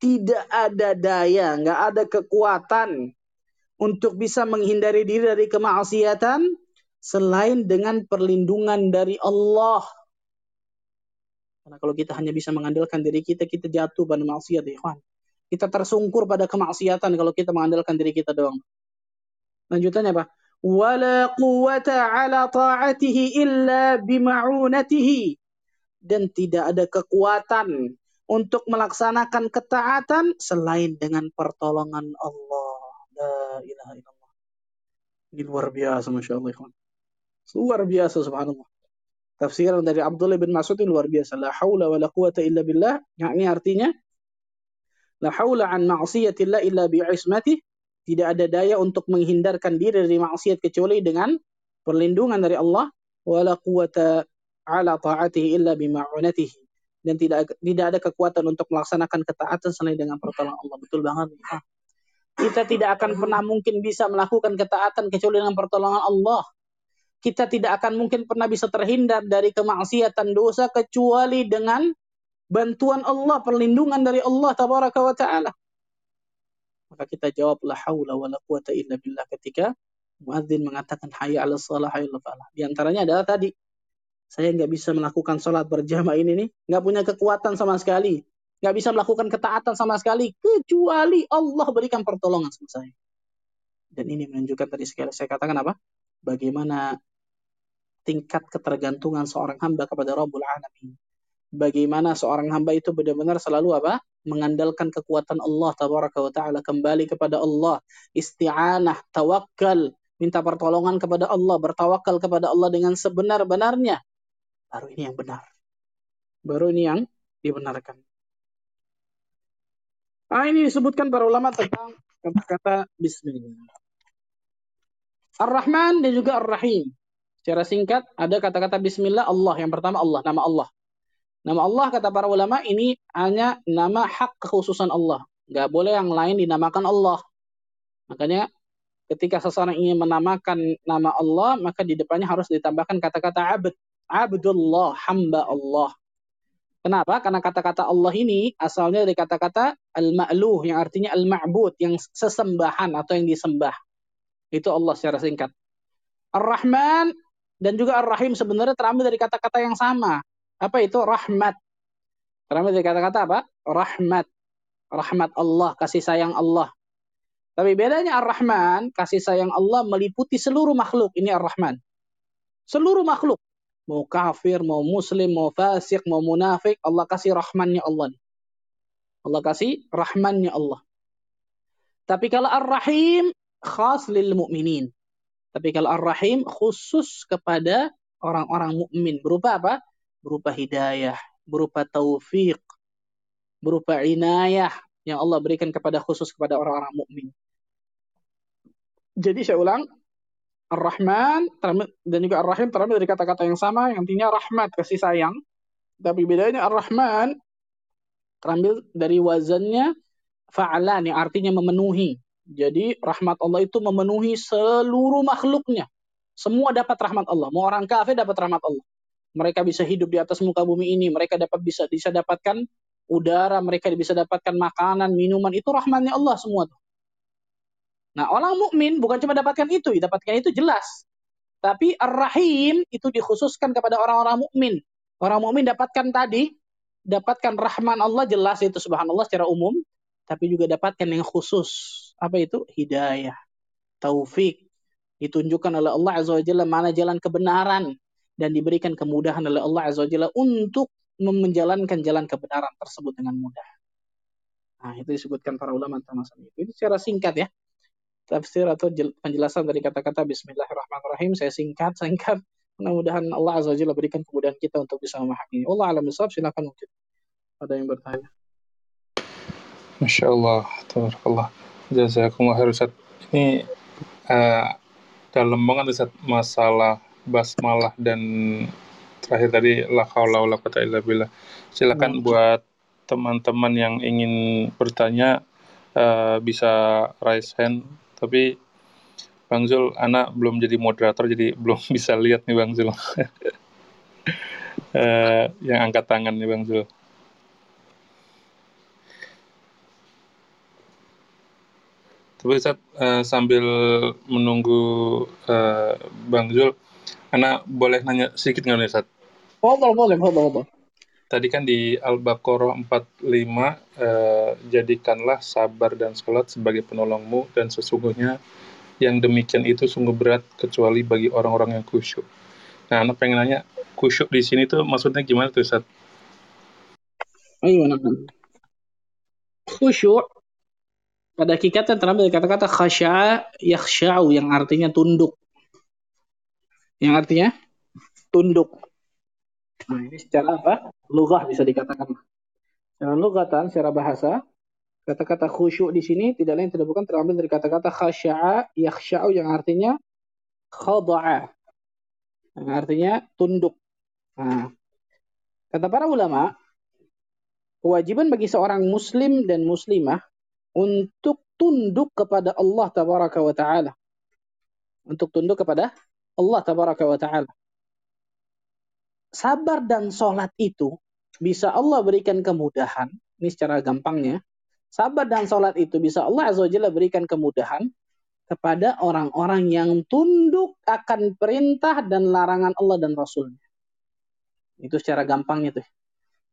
Tidak ada daya, nggak ada kekuatan untuk bisa menghindari diri dari kemaksiatan selain dengan perlindungan dari Allah. Karena kalau kita hanya bisa mengandalkan diri kita, kita jatuh pada maksiat ya kan. Kita tersungkur pada kemaksiatan kalau kita mengandalkan diri kita doang. Lanjutannya apa? Wala quwata ala ta'atihi illa bima'unatihi. Dan tidak ada kekuatan untuk melaksanakan ketaatan selain dengan pertolongan Allah. La ilaha illallah. Ini luar biasa Masya Allah. Luar biasa subhanallah. Tafsiran dari Abdullah bin Mas'ud ini luar biasa. La hawla wa la quwata illa billah. Yang ini artinya La hawla an ma'asiyatillah illa bi'ismatih tidak ada daya untuk menghindarkan diri dari maksiat kecuali dengan perlindungan dari Allah. Wala quwata ala ta'atihi illa bima'unatihi dan tidak tidak ada kekuatan untuk melaksanakan ketaatan selain dengan pertolongan Allah. Betul banget. Kita tidak akan pernah mungkin bisa melakukan ketaatan kecuali dengan pertolongan Allah kita tidak akan mungkin pernah bisa terhindar dari kemaksiatan dosa kecuali dengan bantuan Allah perlindungan dari Allah tabaraka wa taala maka kita jawab la haula wala quwata illa billah ketika muadzin mengatakan hayya 'ala shalah hayya 'ala falah. Di antaranya adalah tadi Saya nggak bisa melakukan sholat berjamaah ini nih, nggak punya kekuatan sama sekali, nggak bisa melakukan ketaatan sama sekali, kecuali Allah berikan pertolongan sama saya. Dan ini menunjukkan tadi sekali saya katakan apa? Bagaimana tingkat ketergantungan seorang hamba kepada Rabbul Alamin. Bagaimana seorang hamba itu benar-benar selalu apa? Mengandalkan kekuatan Allah tabaraka wa taala kembali kepada Allah, isti'anah, tawakal, minta pertolongan kepada Allah, bertawakal kepada Allah dengan sebenar-benarnya. Baru ini yang benar. Baru ini yang dibenarkan. Ah ini disebutkan para ulama tentang kata-kata bismillah. Ar-Rahman dan juga Ar-Rahim. Secara singkat ada kata-kata bismillah Allah. Yang pertama Allah, nama Allah. Nama Allah kata para ulama ini hanya nama hak kekhususan Allah. Nggak boleh yang lain dinamakan Allah. Makanya ketika seseorang ingin menamakan nama Allah, maka di depannya harus ditambahkan kata-kata abd. Abdullah, hamba Allah. Kenapa? Karena kata-kata Allah ini asalnya dari kata-kata al-ma'luh yang artinya al-ma'bud, yang sesembahan atau yang disembah. Itu Allah secara singkat. Ar-Rahman dan juga Ar-Rahim sebenarnya terambil dari kata-kata yang sama. Apa itu? Rahmat. Terambil dari kata-kata apa? Rahmat. Rahmat Allah, kasih sayang Allah. Tapi bedanya Ar-Rahman, kasih sayang Allah meliputi seluruh makhluk. Ini Ar-Rahman. Seluruh makhluk mau kafir, mau muslim, mau fasik, mau munafik, Allah kasih rahmannya Allah. Allah kasih rahmannya Allah. Tapi kalau Ar-Rahim khas lil mu'minin. Tapi kalau Ar-Rahim khusus kepada orang-orang mukmin berupa apa? Berupa hidayah, berupa taufik, berupa inayah yang Allah berikan kepada khusus kepada orang-orang mukmin. Jadi saya ulang, Ar-Rahman dan juga Ar-Rahim terambil dari kata-kata yang sama yang artinya rahmat, kasih sayang. Tapi bedanya Ar-Rahman terambil dari wazannya fa'alan yang artinya memenuhi. Jadi rahmat Allah itu memenuhi seluruh makhluknya. Semua dapat rahmat Allah. Mau orang kafir dapat rahmat Allah. Mereka bisa hidup di atas muka bumi ini. Mereka dapat bisa bisa dapatkan udara. Mereka bisa dapatkan makanan, minuman. Itu rahmatnya Allah semua. Tuh. Nah, orang mukmin bukan cuma dapatkan itu, dapatkan itu jelas. Tapi Ar-Rahim itu dikhususkan kepada orang-orang mukmin. Orang mukmin dapatkan tadi, dapatkan rahman Allah jelas itu subhanallah secara umum, tapi juga dapatkan yang khusus. Apa itu? Hidayah, taufik. Ditunjukkan oleh Allah Azza wa Jalla mana jalan kebenaran dan diberikan kemudahan oleh Allah Azza wa Jalla untuk menjalankan jalan kebenaran tersebut dengan mudah. Nah, itu disebutkan para ulama tentang itu. Itu secara singkat ya tafsir atau penjelasan dari kata-kata Bismillahirrahmanirrahim. Saya singkat, singkat. Mudah-mudahan Allah Azza wa Jalla berikan kemudahan kita untuk bisa memahami. Allah alam silakan mungkin ada yang bertanya. Masya Allah, tabarakallah. Jazakumullah khair Ustaz. Ini uh, dalam banget Ustaz masalah basmalah dan terakhir tadi la haula wala quwata illa billah. Silakan buat teman-teman yang ingin bertanya uh, bisa raise hand tapi Bang Zul, anak belum jadi moderator, jadi belum bisa lihat nih Bang Zul. uh, yang angkat tangan nih Bang Zul. Tapi saat uh, sambil menunggu uh, Bang Zul, anak boleh nanya sedikit nggak nih Sat? Boleh, boleh, boleh, boleh. Tadi kan di Al-Baqarah 45, eh, jadikanlah sabar dan sholat sebagai penolongmu dan sesungguhnya yang demikian itu sungguh berat kecuali bagi orang-orang yang khusyuk. Nah, anak pengen nanya, khusyuk di sini tuh maksudnya gimana tuh, Ustaz? Ayo, anak. Khusyuk pada hakikatnya terambil kata-kata khasya yakhsha'u yang artinya tunduk. Yang artinya tunduk. Nah, ini secara apa? Lugah bisa dikatakan. Secara lugatan, secara bahasa, kata-kata khusyuk di sini tidak lain tidak bukan terambil dari kata-kata khasya'a, yakhsya'u yang artinya khada'a. Yang artinya tunduk. Nah, kata para ulama, kewajiban bagi seorang muslim dan muslimah untuk tunduk kepada Allah tabaraka wa taala. Untuk tunduk kepada Allah tabaraka wa taala sabar dan sholat itu bisa Allah berikan kemudahan. Ini secara gampangnya. Sabar dan sholat itu bisa Allah Azza wa berikan kemudahan kepada orang-orang yang tunduk akan perintah dan larangan Allah dan Rasulnya. Itu secara gampangnya tuh.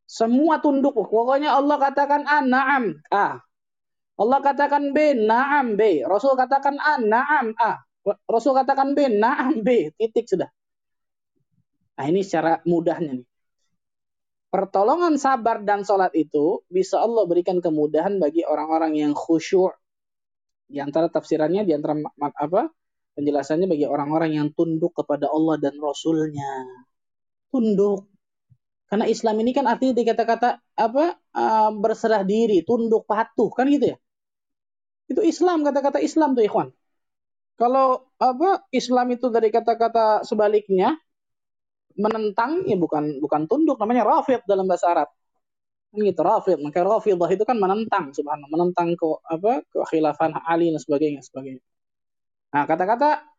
Semua tunduk. Pokoknya Allah katakan A, na'am, A. Allah katakan B, na'am, B. Rasul katakan A, na'am, A. Rasul katakan B, na'am, B. Titik sudah. Nah ini secara mudahnya nih. Pertolongan sabar dan sholat itu bisa Allah berikan kemudahan bagi orang-orang yang khusyuk. Di antara tafsirannya, di antara apa penjelasannya bagi orang-orang yang tunduk kepada Allah dan Rasulnya. Tunduk. Karena Islam ini kan artinya di kata-kata apa uh, berserah diri, tunduk, patuh, kan gitu ya. Itu Islam kata-kata Islam tuh ikhwan. Kalau apa Islam itu dari kata-kata sebaliknya menentang ya bukan bukan tunduk namanya rafid dalam bahasa Arab. Gitu rafid. Maka rafidah itu kan menentang subhanallah, menentang ke apa kekhilafan Ali dan sebagainya sebagainya. Nah, kata-kata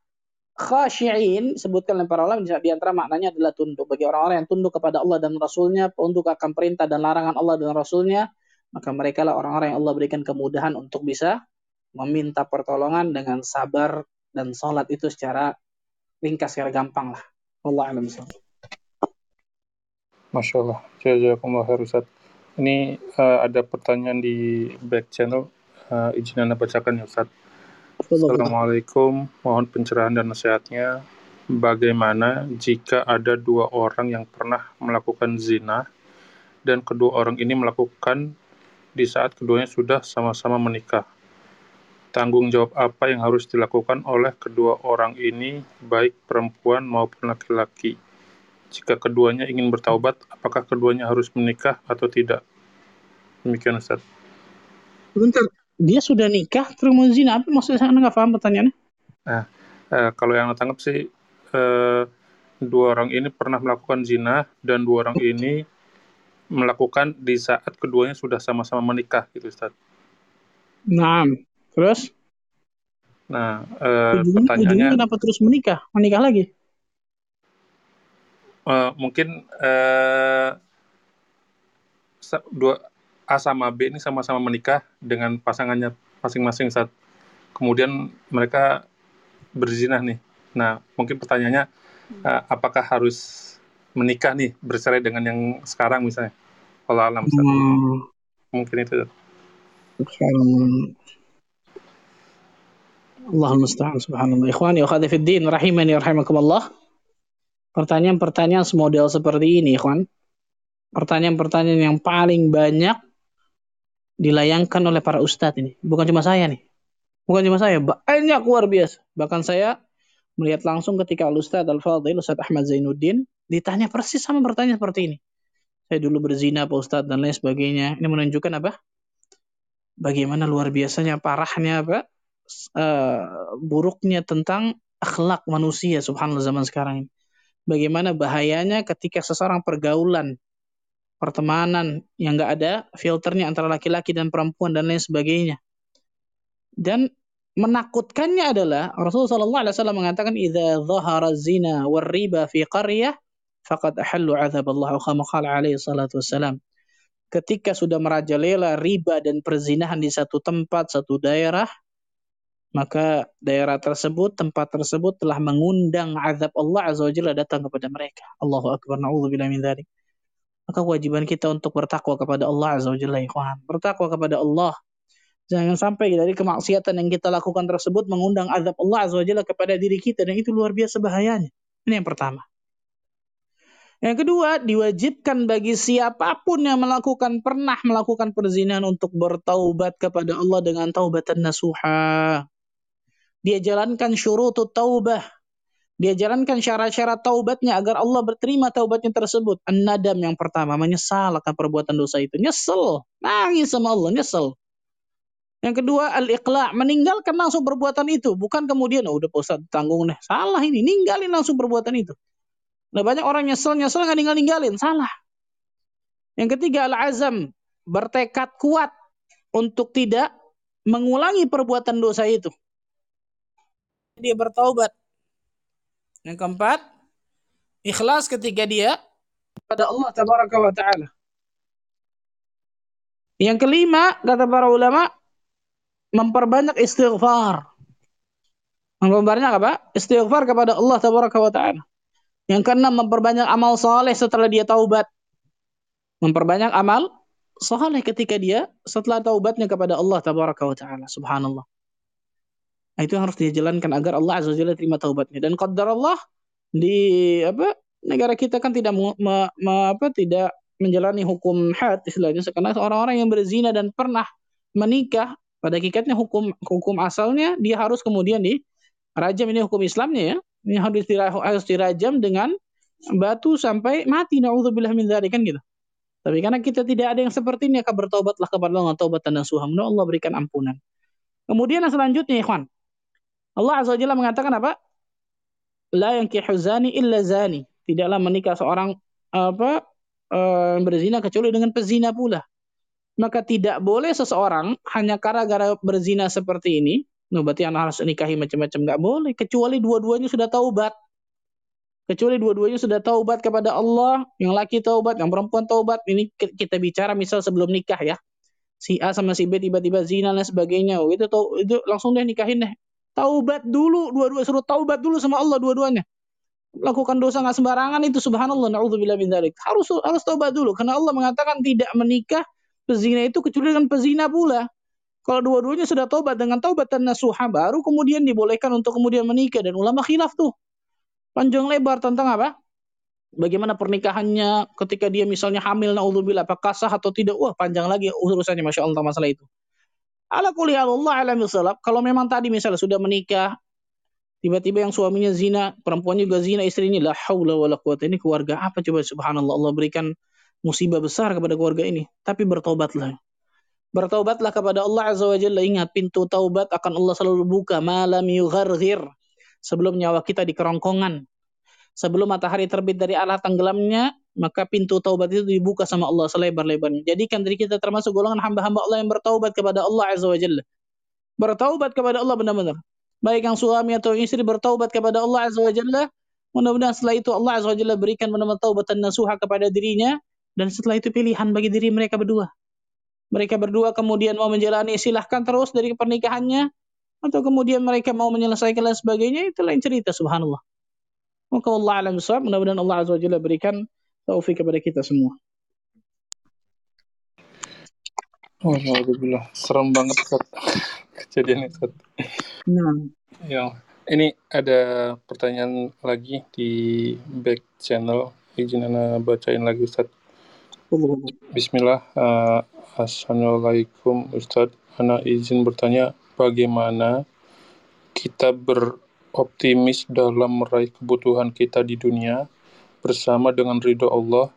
khasyiin sebutkan oleh para ulama di antara maknanya adalah tunduk bagi orang-orang yang tunduk kepada Allah dan Rasulnya tunduk akan perintah dan larangan Allah dan Rasulnya maka mereka lah orang-orang yang Allah berikan kemudahan untuk bisa meminta pertolongan dengan sabar dan sholat itu secara ringkas secara gampang lah. Allah alam Masya Allah. Jazakumullah Ustaz. Ini uh, ada pertanyaan di back channel. Uh, izin anda bacakan ya Ustaz. Assalamualaikum, mohon pencerahan dan nasihatnya. Bagaimana jika ada dua orang yang pernah melakukan zina dan kedua orang ini melakukan di saat keduanya sudah sama-sama menikah? Tanggung jawab apa yang harus dilakukan oleh kedua orang ini, baik perempuan maupun laki-laki? Jika keduanya ingin bertaubat, apakah keduanya harus menikah atau tidak? Demikian Ustaz. Bentar, dia sudah nikah terus mau zina apa maksudnya saya nggak paham pertanyaannya nah eh, kalau yang tangkap sih eh, dua orang ini pernah melakukan zina dan dua orang ini melakukan di saat keduanya sudah sama-sama menikah gitu Ustaz. Nah, terus? Nah, eh, ujungnya, pertanyaannya ujungnya kenapa terus menikah? Menikah lagi? Eh, mungkin eh, dua A sama B ini sama-sama menikah dengan pasangannya masing-masing saat kemudian mereka berzina nih. Nah, mungkin pertanyaannya uh, apakah harus menikah nih bercerai dengan yang sekarang misalnya? Kalau alam hmm. mungkin itu. Allah musta'an subhanallah. Ikhwani wa fid din rahimani rahimakumullah. Pertanyaan-pertanyaan semodel seperti ini, ikhwan. Pertanyaan-pertanyaan yang paling banyak dilayangkan oleh para ustadz ini. Bukan cuma saya nih. Bukan cuma saya, banyak luar biasa. Bahkan saya melihat langsung ketika Al-Ustadz Al-Fadhil, Ustadz Ahmad Zainuddin, ditanya persis sama pertanyaan seperti ini. Saya dulu berzina Pak Ustadz dan lain sebagainya. Ini menunjukkan apa? Bagaimana luar biasanya, parahnya apa? Uh, buruknya tentang akhlak manusia subhanallah zaman sekarang ini. Bagaimana bahayanya ketika seseorang pergaulan pertemanan yang nggak ada filternya antara laki-laki dan perempuan dan lain sebagainya. Dan menakutkannya adalah Rasulullah SAW mengatakan idza dhahara zina war riba fi qaryah faqad ahallu azab Allah kama qala alaihi. Ketika sudah merajalela riba dan perzinahan di satu tempat, satu daerah, maka daerah tersebut, tempat tersebut telah mengundang azab Allah Azza wa Jalla datang kepada mereka. Allahu akbar. Nauzubillah min dzalik maka kewajiban kita untuk bertakwa kepada Allah Azza wa Jalla ikhwan. Bertakwa kepada Allah. Jangan sampai dari kemaksiatan yang kita lakukan tersebut mengundang azab Allah Azza wa Jalla kepada diri kita dan itu luar biasa bahayanya. Ini yang pertama. Yang kedua, diwajibkan bagi siapa pun yang melakukan pernah melakukan perzinahan untuk bertaubat kepada Allah dengan taubatan nasuha. Dia jalankan syurutut taubah, dia jalankan syarat-syarat taubatnya agar Allah berterima taubatnya tersebut. An-nadam yang pertama, menyesal akan perbuatan dosa itu. Nyesel, nangis sama Allah, nyesel. Yang kedua, al-iqla' meninggalkan langsung perbuatan itu. Bukan kemudian, oh, udah Ustaz tanggung nih. Salah ini, ninggalin langsung perbuatan itu. Nah banyak orang nyesel, nyesel nggak ninggal-ninggalin. Salah. Yang ketiga, al-azam. Bertekad kuat untuk tidak mengulangi perbuatan dosa itu. Dia bertaubat yang keempat, ikhlas ketika dia pada Allah tabaraka wa taala. Yang kelima, kata para ulama, memperbanyak istighfar. Memperbanyak apa? Istighfar kepada Allah tabaraka wa taala. Yang keenam, memperbanyak amal soleh setelah dia taubat. Memperbanyak amal soleh ketika dia setelah taubatnya kepada Allah tabaraka wa taala. Subhanallah. Nah, itu yang harus dia jalankan agar Allah azza wajalla terima taubatnya. Dan qadar Allah di apa negara kita kan tidak me, me, apa tidak menjalani hukum had istilahnya karena orang-orang yang berzina dan pernah menikah pada hakikatnya hukum hukum asalnya dia harus kemudian di rajam ini hukum Islamnya ya ini harus harus dirajam dengan batu sampai mati naudzubillah min dzalik kan gitu. Tapi karena kita tidak ada yang seperti ini, maka bertobatlah kepada Allah taubat dan nasuha. Allah berikan ampunan. Kemudian yang selanjutnya, ikhwan. Allah Azza Jalla mengatakan apa? La yankihu zani illa zani. Tidaklah menikah seorang apa uh, berzina kecuali dengan pezina pula. Maka tidak boleh seseorang hanya gara-gara berzina seperti ini Nah, berarti anak harus nikahi macam-macam nggak boleh kecuali dua-duanya sudah taubat. Kecuali dua-duanya sudah taubat kepada Allah, yang laki taubat, yang perempuan taubat. Ini kita bicara misal sebelum nikah ya. Si A sama si B tiba-tiba zina dan sebagainya. Oh, itu itu langsung deh nikahin deh. Taubat dulu, dua-dua suruh taubat dulu sama Allah dua-duanya. Lakukan dosa nggak sembarangan itu subhanallah naudzubillah min dzalik. Harus harus taubat dulu karena Allah mengatakan tidak menikah pezina itu kecuali dengan pezina pula. Kalau dua-duanya sudah taubat dengan taubat dan nasuha baru kemudian dibolehkan untuk kemudian menikah dan ulama khilaf tuh. Panjang lebar tentang apa? Bagaimana pernikahannya ketika dia misalnya hamil naudzubillah apakah sah atau tidak? Wah, panjang lagi urusannya Masya Allah masalah itu. Ala kulli Allah alam salaf, kalau memang tadi misalnya sudah menikah tiba-tiba yang suaminya zina, perempuan juga zina, istri la haula wala quwata. Ini keluarga apa coba subhanallah Allah berikan musibah besar kepada keluarga ini. Tapi bertobatlah Bertaubatlah kepada Allah Azza wa Jalla. Ingat, pintu taubat akan Allah selalu buka. Malam yugharghir. Sebelum nyawa kita di kerongkongan. Sebelum matahari terbit dari arah tenggelamnya, maka pintu taubat itu dibuka sama Allah selebar-lebarnya. Jadikan diri kita termasuk golongan hamba-hamba Allah yang bertaubat kepada Allah Azza wa Jalla. Bertaubat kepada Allah benar-benar. Baik yang suami atau istri bertaubat kepada Allah Azza wa Jalla. Mudah-mudahan setelah itu Allah Azza wa Jalla berikan benar-benar taubatan nasuha kepada dirinya. Dan setelah itu pilihan bagi diri mereka berdua mereka berdua kemudian mau menjalani silahkan terus dari pernikahannya atau kemudian mereka mau menyelesaikan dan sebagainya itu lain cerita subhanallah maka Allah alam besar mudah-mudahan Allah azza wajalla berikan taufik kepada kita semua Oh, Alhamdulillah. Serem banget, Ustaz. Kejadian itu. Nah. Ya, ini ada pertanyaan lagi di back channel. Izin Anda bacain lagi, Ustaz. Bismillah. Uh, Assalamualaikum Ustadz. Ana izin bertanya, bagaimana kita beroptimis dalam meraih kebutuhan kita di dunia bersama dengan ridho Allah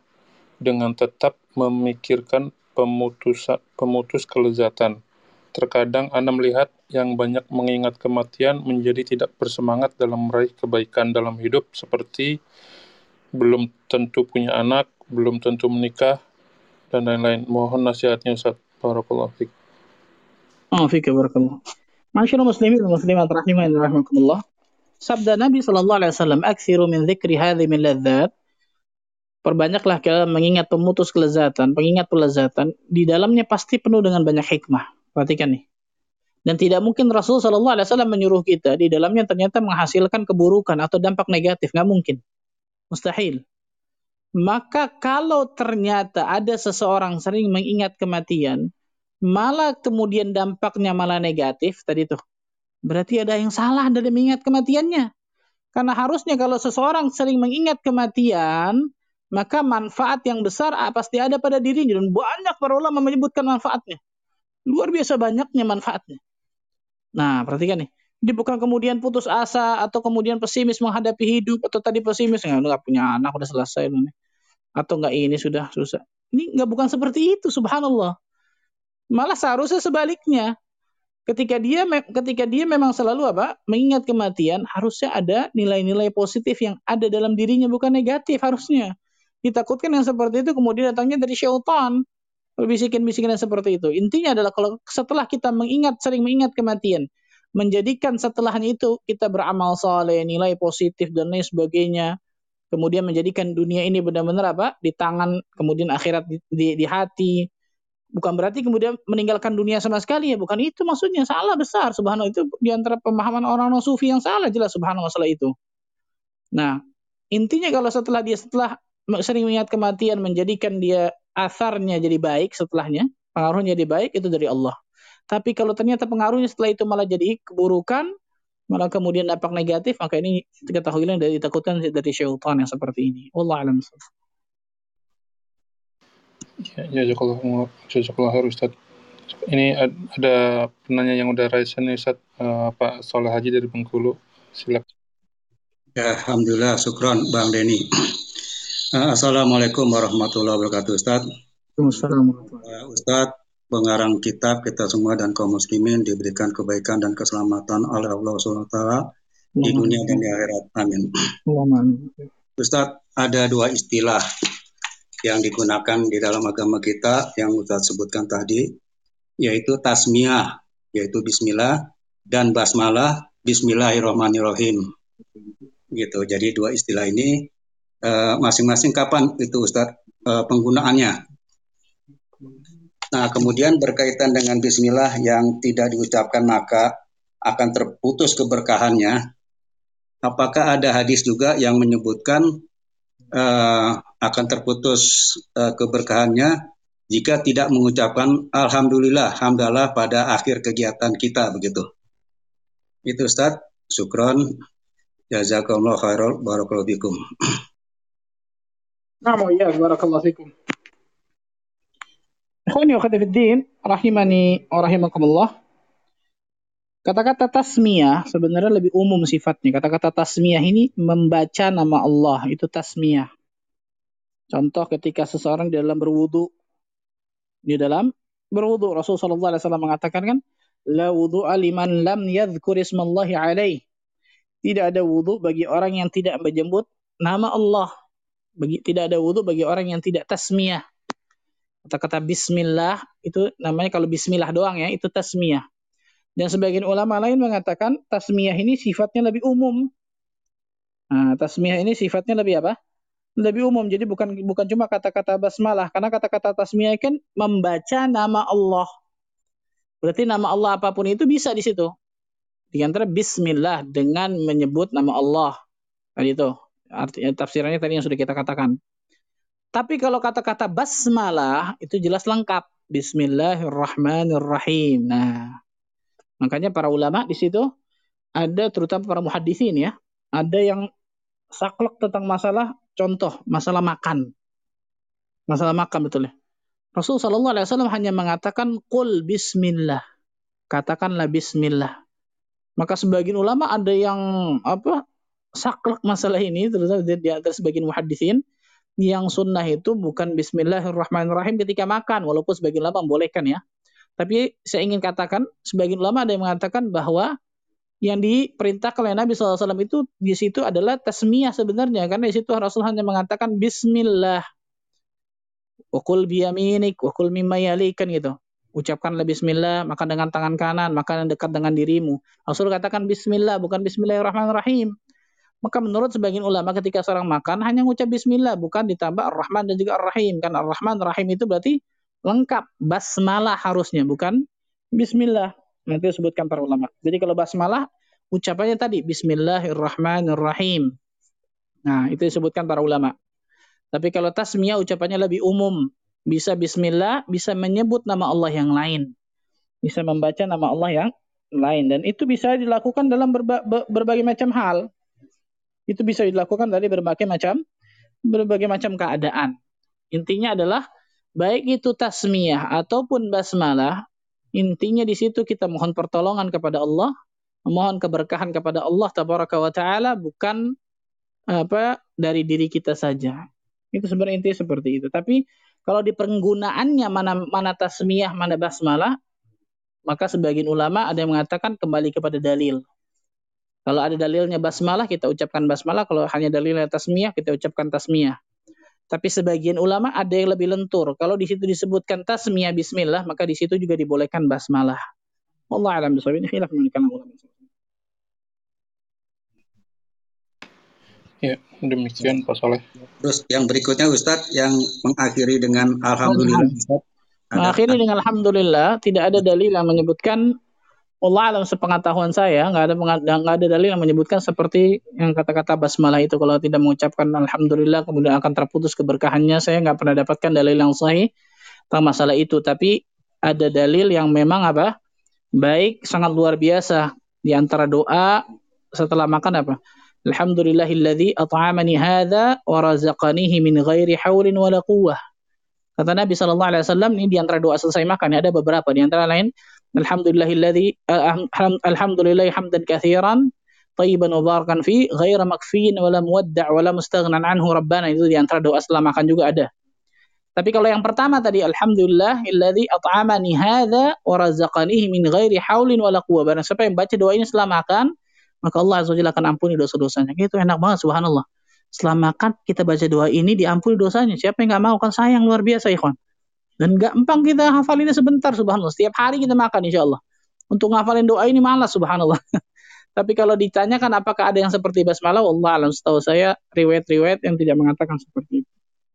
dengan tetap memikirkan pemutus, pemutus kelezatan. Terkadang Ana melihat yang banyak mengingat kematian menjadi tidak bersemangat dalam meraih kebaikan dalam hidup seperti belum tentu punya anak, belum tentu menikah, dan lain-lain. Mohon nasihatnya Ustaz. Barakallahu. Oh, fiik barakallah. Masyaallah muslimin dan rahimakumullah. Sabda Nabi sallallahu alaihi wasallam, "Aktsiru min dzikri hadhi min ladzat." Perbanyaklah kalian mengingat pemutus kelezatan, pengingat kelezatan, di dalamnya pasti penuh dengan banyak hikmah. Perhatikan nih. Dan tidak mungkin Rasul Shallallahu Alaihi Wasallam menyuruh kita di dalamnya ternyata menghasilkan keburukan atau dampak negatif, nggak mungkin, mustahil. Maka kalau ternyata ada seseorang sering mengingat kematian, malah kemudian dampaknya malah negatif tadi tuh. Berarti ada yang salah dalam mengingat kematiannya. Karena harusnya kalau seseorang sering mengingat kematian, maka manfaat yang besar ah, pasti ada pada dirinya dan banyak para ulama menyebutkan manfaatnya. Luar biasa banyaknya manfaatnya. Nah, perhatikan nih. Dia bukan kemudian putus asa atau kemudian pesimis menghadapi hidup atau tadi pesimis nggak punya anak udah selesai nih atau enggak ini sudah susah. Ini enggak bukan seperti itu, subhanallah. Malah seharusnya sebaliknya. Ketika dia ketika dia memang selalu apa? mengingat kematian, harusnya ada nilai-nilai positif yang ada dalam dirinya bukan negatif harusnya. Ditakutkan yang seperti itu kemudian datangnya dari syaitan. Bisikin-bisikin yang seperti itu. Intinya adalah kalau setelah kita mengingat sering mengingat kematian, menjadikan setelahnya itu kita beramal saleh, nilai positif dan lain sebagainya, kemudian menjadikan dunia ini benar-benar apa di tangan kemudian akhirat di, di, di hati bukan berarti kemudian meninggalkan dunia sama sekali ya bukan itu maksudnya salah besar subhanallah itu di antara pemahaman orang-orang sufi yang salah jelas subhanallah masalah itu nah Intinya kalau setelah dia setelah sering mengingat kematian menjadikan dia asarnya jadi baik setelahnya, pengaruhnya jadi baik itu dari Allah. Tapi kalau ternyata pengaruhnya setelah itu malah jadi keburukan, malah kemudian dampak negatif, maka ini yang dari ditakutkan dari syaitan yang seperti ini. Allah alam. Ya, ya jazakallah harus Ustaz. Ini ada penanya yang udah raise nih Ustaz, uh, Pak Soleh Haji dari Bengkulu. Silakan. Ya, Alhamdulillah, syukron Bang Denny. Uh, Assalamualaikum warahmatullahi wabarakatuh Ustaz. Assalamualaikum. Uh, Ustaz, pengarang kitab kita semua dan kaum muslimin diberikan kebaikan dan keselamatan oleh Allah SWT di dunia dan di akhirat. Amin. Ustaz, ada dua istilah yang digunakan di dalam agama kita yang Ustaz sebutkan tadi, yaitu tasmiyah, yaitu bismillah, dan basmalah, bismillahirrahmanirrahim. Gitu. Jadi dua istilah ini eh, masing-masing uh, kapan itu Ustaz uh, penggunaannya? Nah, kemudian berkaitan dengan bismillah yang tidak diucapkan maka akan terputus keberkahannya. Apakah ada hadis juga yang menyebutkan uh, akan terputus uh, keberkahannya jika tidak mengucapkan alhamdulillah, hamdalah pada akhir kegiatan kita begitu. Itu Ustaz. Syukron. Jazakallah khairal barakallahu fikum. Nah, ya, barakallahu fikum. Ikhwani wa fiddin, rahimani wa rahimakumullah. Kata-kata tasmiyah sebenarnya lebih umum sifatnya. Kata-kata tasmiyah ini membaca nama Allah, itu tasmiyah. Contoh ketika seseorang di dalam berwudu, di dalam berwudu, Rasulullah SAW mengatakan kan, La wudu aliman lam yadhkur ismallahi alaih. Tidak ada wudu bagi orang yang tidak menyebut nama Allah. Bagi, tidak ada wudu bagi orang yang tidak tasmiyah kata-kata bismillah itu namanya kalau bismillah doang ya itu tasmiyah. Dan sebagian ulama lain mengatakan tasmiyah ini sifatnya lebih umum. Nah, tasmiyah ini sifatnya lebih apa? Lebih umum. Jadi bukan bukan cuma kata-kata basmalah karena kata-kata tasmiyah kan membaca nama Allah. Berarti nama Allah apa pun itu bisa di situ. Di antara bismillah dengan menyebut nama Allah. Tadi itu. Artinya tafsirannya tadi yang sudah kita katakan. Tapi kalau kata-kata basmalah itu jelas lengkap. Bismillahirrahmanirrahim. Nah, makanya para ulama di situ ada terutama para muhaddisin ya, ada yang saklek tentang masalah contoh masalah makan. Masalah makan betul ya. Rasul Shallallahu Alaihi Wasallam hanya mengatakan kul Bismillah, katakanlah Bismillah. Maka sebagian ulama ada yang apa saklek masalah ini, terutama di antara sebagian muhaddisin, yang sunnah itu bukan Bismillahirrahmanirrahim ketika makan, walaupun sebagian ulama membolehkan ya. Tapi saya ingin katakan, sebagian ulama ada yang mengatakan bahwa yang diperintahkan oleh Nabi SAW itu di situ adalah tasmiyah sebenarnya, karena di situ Rasul hanya mengatakan Bismillah. Wakul biyaminik, wakul mimma yalikan gitu. Ucapkanlah bismillah, makan dengan tangan kanan, makan yang dekat dengan dirimu. Rasul katakan bismillah, bukan bismillahirrahmanirrahim. Maka menurut sebagian ulama ketika seorang makan hanya mengucap bismillah bukan ditambah ar-Rahman dan juga ar-Rahim. Kan ar-Rahman rahim itu berarti lengkap basmalah harusnya bukan bismillah. Nanti disebutkan para ulama. Jadi kalau basmalah ucapannya tadi bismillahirrahmanirrahim. Nah, itu disebutkan para ulama. Tapi kalau tasmiyah ucapannya lebih umum. Bisa bismillah, bisa menyebut nama Allah yang lain. Bisa membaca nama Allah yang lain. Dan itu bisa dilakukan dalam berba berbagai macam hal. Itu bisa dilakukan dari berbagai macam berbagai macam keadaan. Intinya adalah baik itu tasmiyah ataupun basmalah, intinya di situ kita mohon pertolongan kepada Allah, memohon keberkahan kepada Allah tabaraka wa taala bukan apa dari diri kita saja. Itu sebenarnya intinya seperti itu. Tapi kalau di penggunaannya mana mana tasmiyah, mana basmalah, maka sebagian ulama ada yang mengatakan kembali kepada dalil. Kalau ada dalilnya basmalah, kita ucapkan basmalah. Kalau hanya dalilnya tasmiyah, kita ucapkan tasmiyah. Tapi sebagian ulama ada yang lebih lentur. Kalau di situ disebutkan tasmiyah bismillah, maka di situ juga dibolehkan basmalah. Allah alam bisawab ini khilaf ulama. Ya, demikian Pak Soleh. Terus yang berikutnya Ustadz yang mengakhiri dengan Alhamdulillah. Mengakhiri dengan Alhamdulillah, tidak ada dalil yang menyebutkan Allah alam sepengetahuan saya nggak ada nggak ada dalil yang menyebutkan seperti yang kata-kata basmalah itu. Kalau tidak mengucapkan alhamdulillah kemudian akan terputus keberkahannya saya nggak pernah dapatkan dalil yang sahih tentang masalah itu. Tapi ada dalil yang memang apa? Baik sangat luar biasa. Di antara doa setelah makan apa? Alhamdulillahilladzi at'amani hadza wa razaqanihi min ghairi haulin wala quwwah. Kata Nabi Shallallahu Alaihi Wasallam ini di antara doa selesai makan ada beberapa. Di antara lain Alhamdulillahilladzi uh, alhamdulillah hamdan katsiran tayyiban mubarakan fi ghaira makfiin wala muwadda' wala mustaghnan anhu rabbana itu di antara doa setelah makan juga ada. Tapi kalau yang pertama tadi alhamdulillah alladzi at'amani hadza wa razaqanihi min ghairi haulin wala quwwah. Barang siapa yang baca doa ini setelah makan, maka Allah Azza akan ampuni dosa-dosanya. Itu enak banget subhanallah. Setelah makan kita baca doa ini diampuni dosanya. Siapa yang nggak mau kan sayang luar biasa ikhwan. Dan gampang kita hafalinnya sebentar subhanallah. Setiap hari kita makan insya Allah. Untuk ngafalin doa ini malas subhanallah. Tapi kalau ditanyakan apakah ada yang seperti basmalah, Allah alam setahu saya riwayat-riwayat yang tidak mengatakan seperti itu.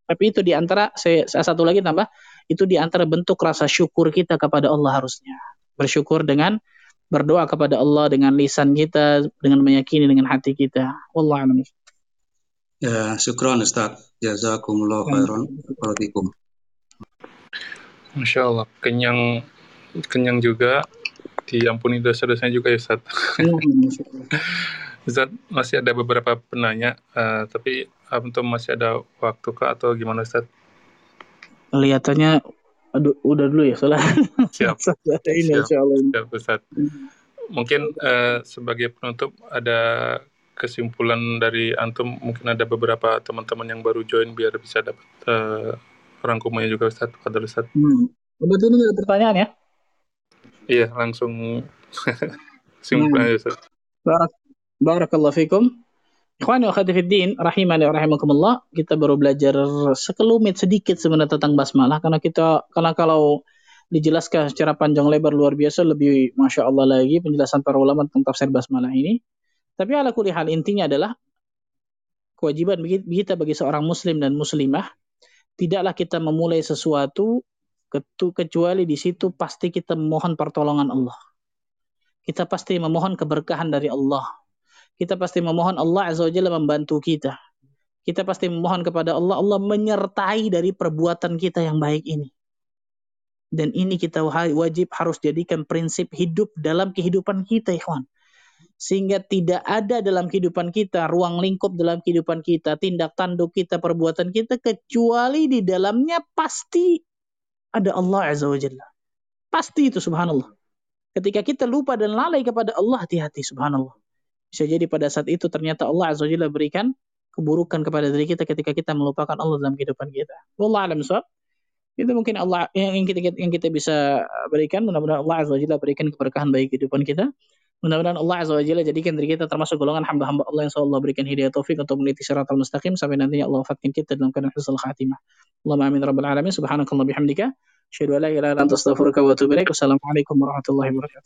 Tapi itu di antara saya, satu lagi tambah itu di antara bentuk rasa syukur kita kepada Allah harusnya. Bersyukur dengan berdoa kepada Allah dengan lisan kita, dengan meyakini dengan hati kita. Allah alam. Ya, syukron Ustaz. Jazakumullah khairan. Masya Allah, kenyang kenyang juga, diampuni dosa-dosanya juga ya Ustaz. Ustaz, masih ada beberapa penanya, uh, tapi untuk masih ada waktu kah atau gimana Ustaz? Kelihatannya aduh, udah dulu ya soalnya. Siap. ini siap, siap Ustaz. Mungkin uh, sebagai penutup ada kesimpulan dari antum mungkin ada beberapa teman-teman yang baru join biar bisa dapat uh, rangkumannya juga Ustaz. Fadal Ustaz. Hmm. Berarti ini ada pertanyaan ya? Iya, langsung kesimpulan hmm. Ustaz. Barak Barakallahu fikum. Ikhwani wa rahimani wa rahimakumullah. Kita baru belajar sekelumit sedikit sebenarnya tentang basmalah karena kita karena kalau dijelaskan secara panjang lebar luar biasa lebih masya Allah lagi penjelasan para ulama tentang tafsir basmalah ini. Tapi ala kulli hal intinya adalah kewajiban kita bagi seorang muslim dan muslimah tidaklah kita memulai sesuatu kecuali di situ pasti kita memohon pertolongan Allah. Kita pasti memohon keberkahan dari Allah. Kita pasti memohon Allah Azza wa Jalla membantu kita. Kita pasti memohon kepada Allah, Allah menyertai dari perbuatan kita yang baik ini. Dan ini kita wajib harus jadikan prinsip hidup dalam kehidupan kita, ikhwan sehingga tidak ada dalam kehidupan kita ruang lingkup dalam kehidupan kita tindak tanduk kita perbuatan kita kecuali di dalamnya pasti ada Allah azza wajalla pasti itu subhanallah. Ketika kita lupa dan lalai kepada Allah hati-hati subhanallah. Bisa jadi pada saat itu ternyata Allah azza wajalla berikan keburukan kepada diri kita ketika kita melupakan Allah dalam kehidupan kita. Wallah alam sahab. Itu mungkin Allah yang kita yang kita bisa berikan. Mudah-mudahan Allah azza wajalla berikan keberkahan bagi kehidupan kita Mudah-mudahan Allah Azza wa Jalla jadikan diri kita termasuk golongan hamba-hamba Allah yang Allah berikan hidayah taufik untuk meniti syaratul mustaqim sampai nantinya Allah wafatkan kita dalam keadaan husnul khatimah. Allahumma amin rabbal alamin subhanakallah bihamdika asyhadu an la ilaha illa anta astaghfiruka wa atubu ilaik. Wassalamualaikum warahmatullahi wabarakatuh.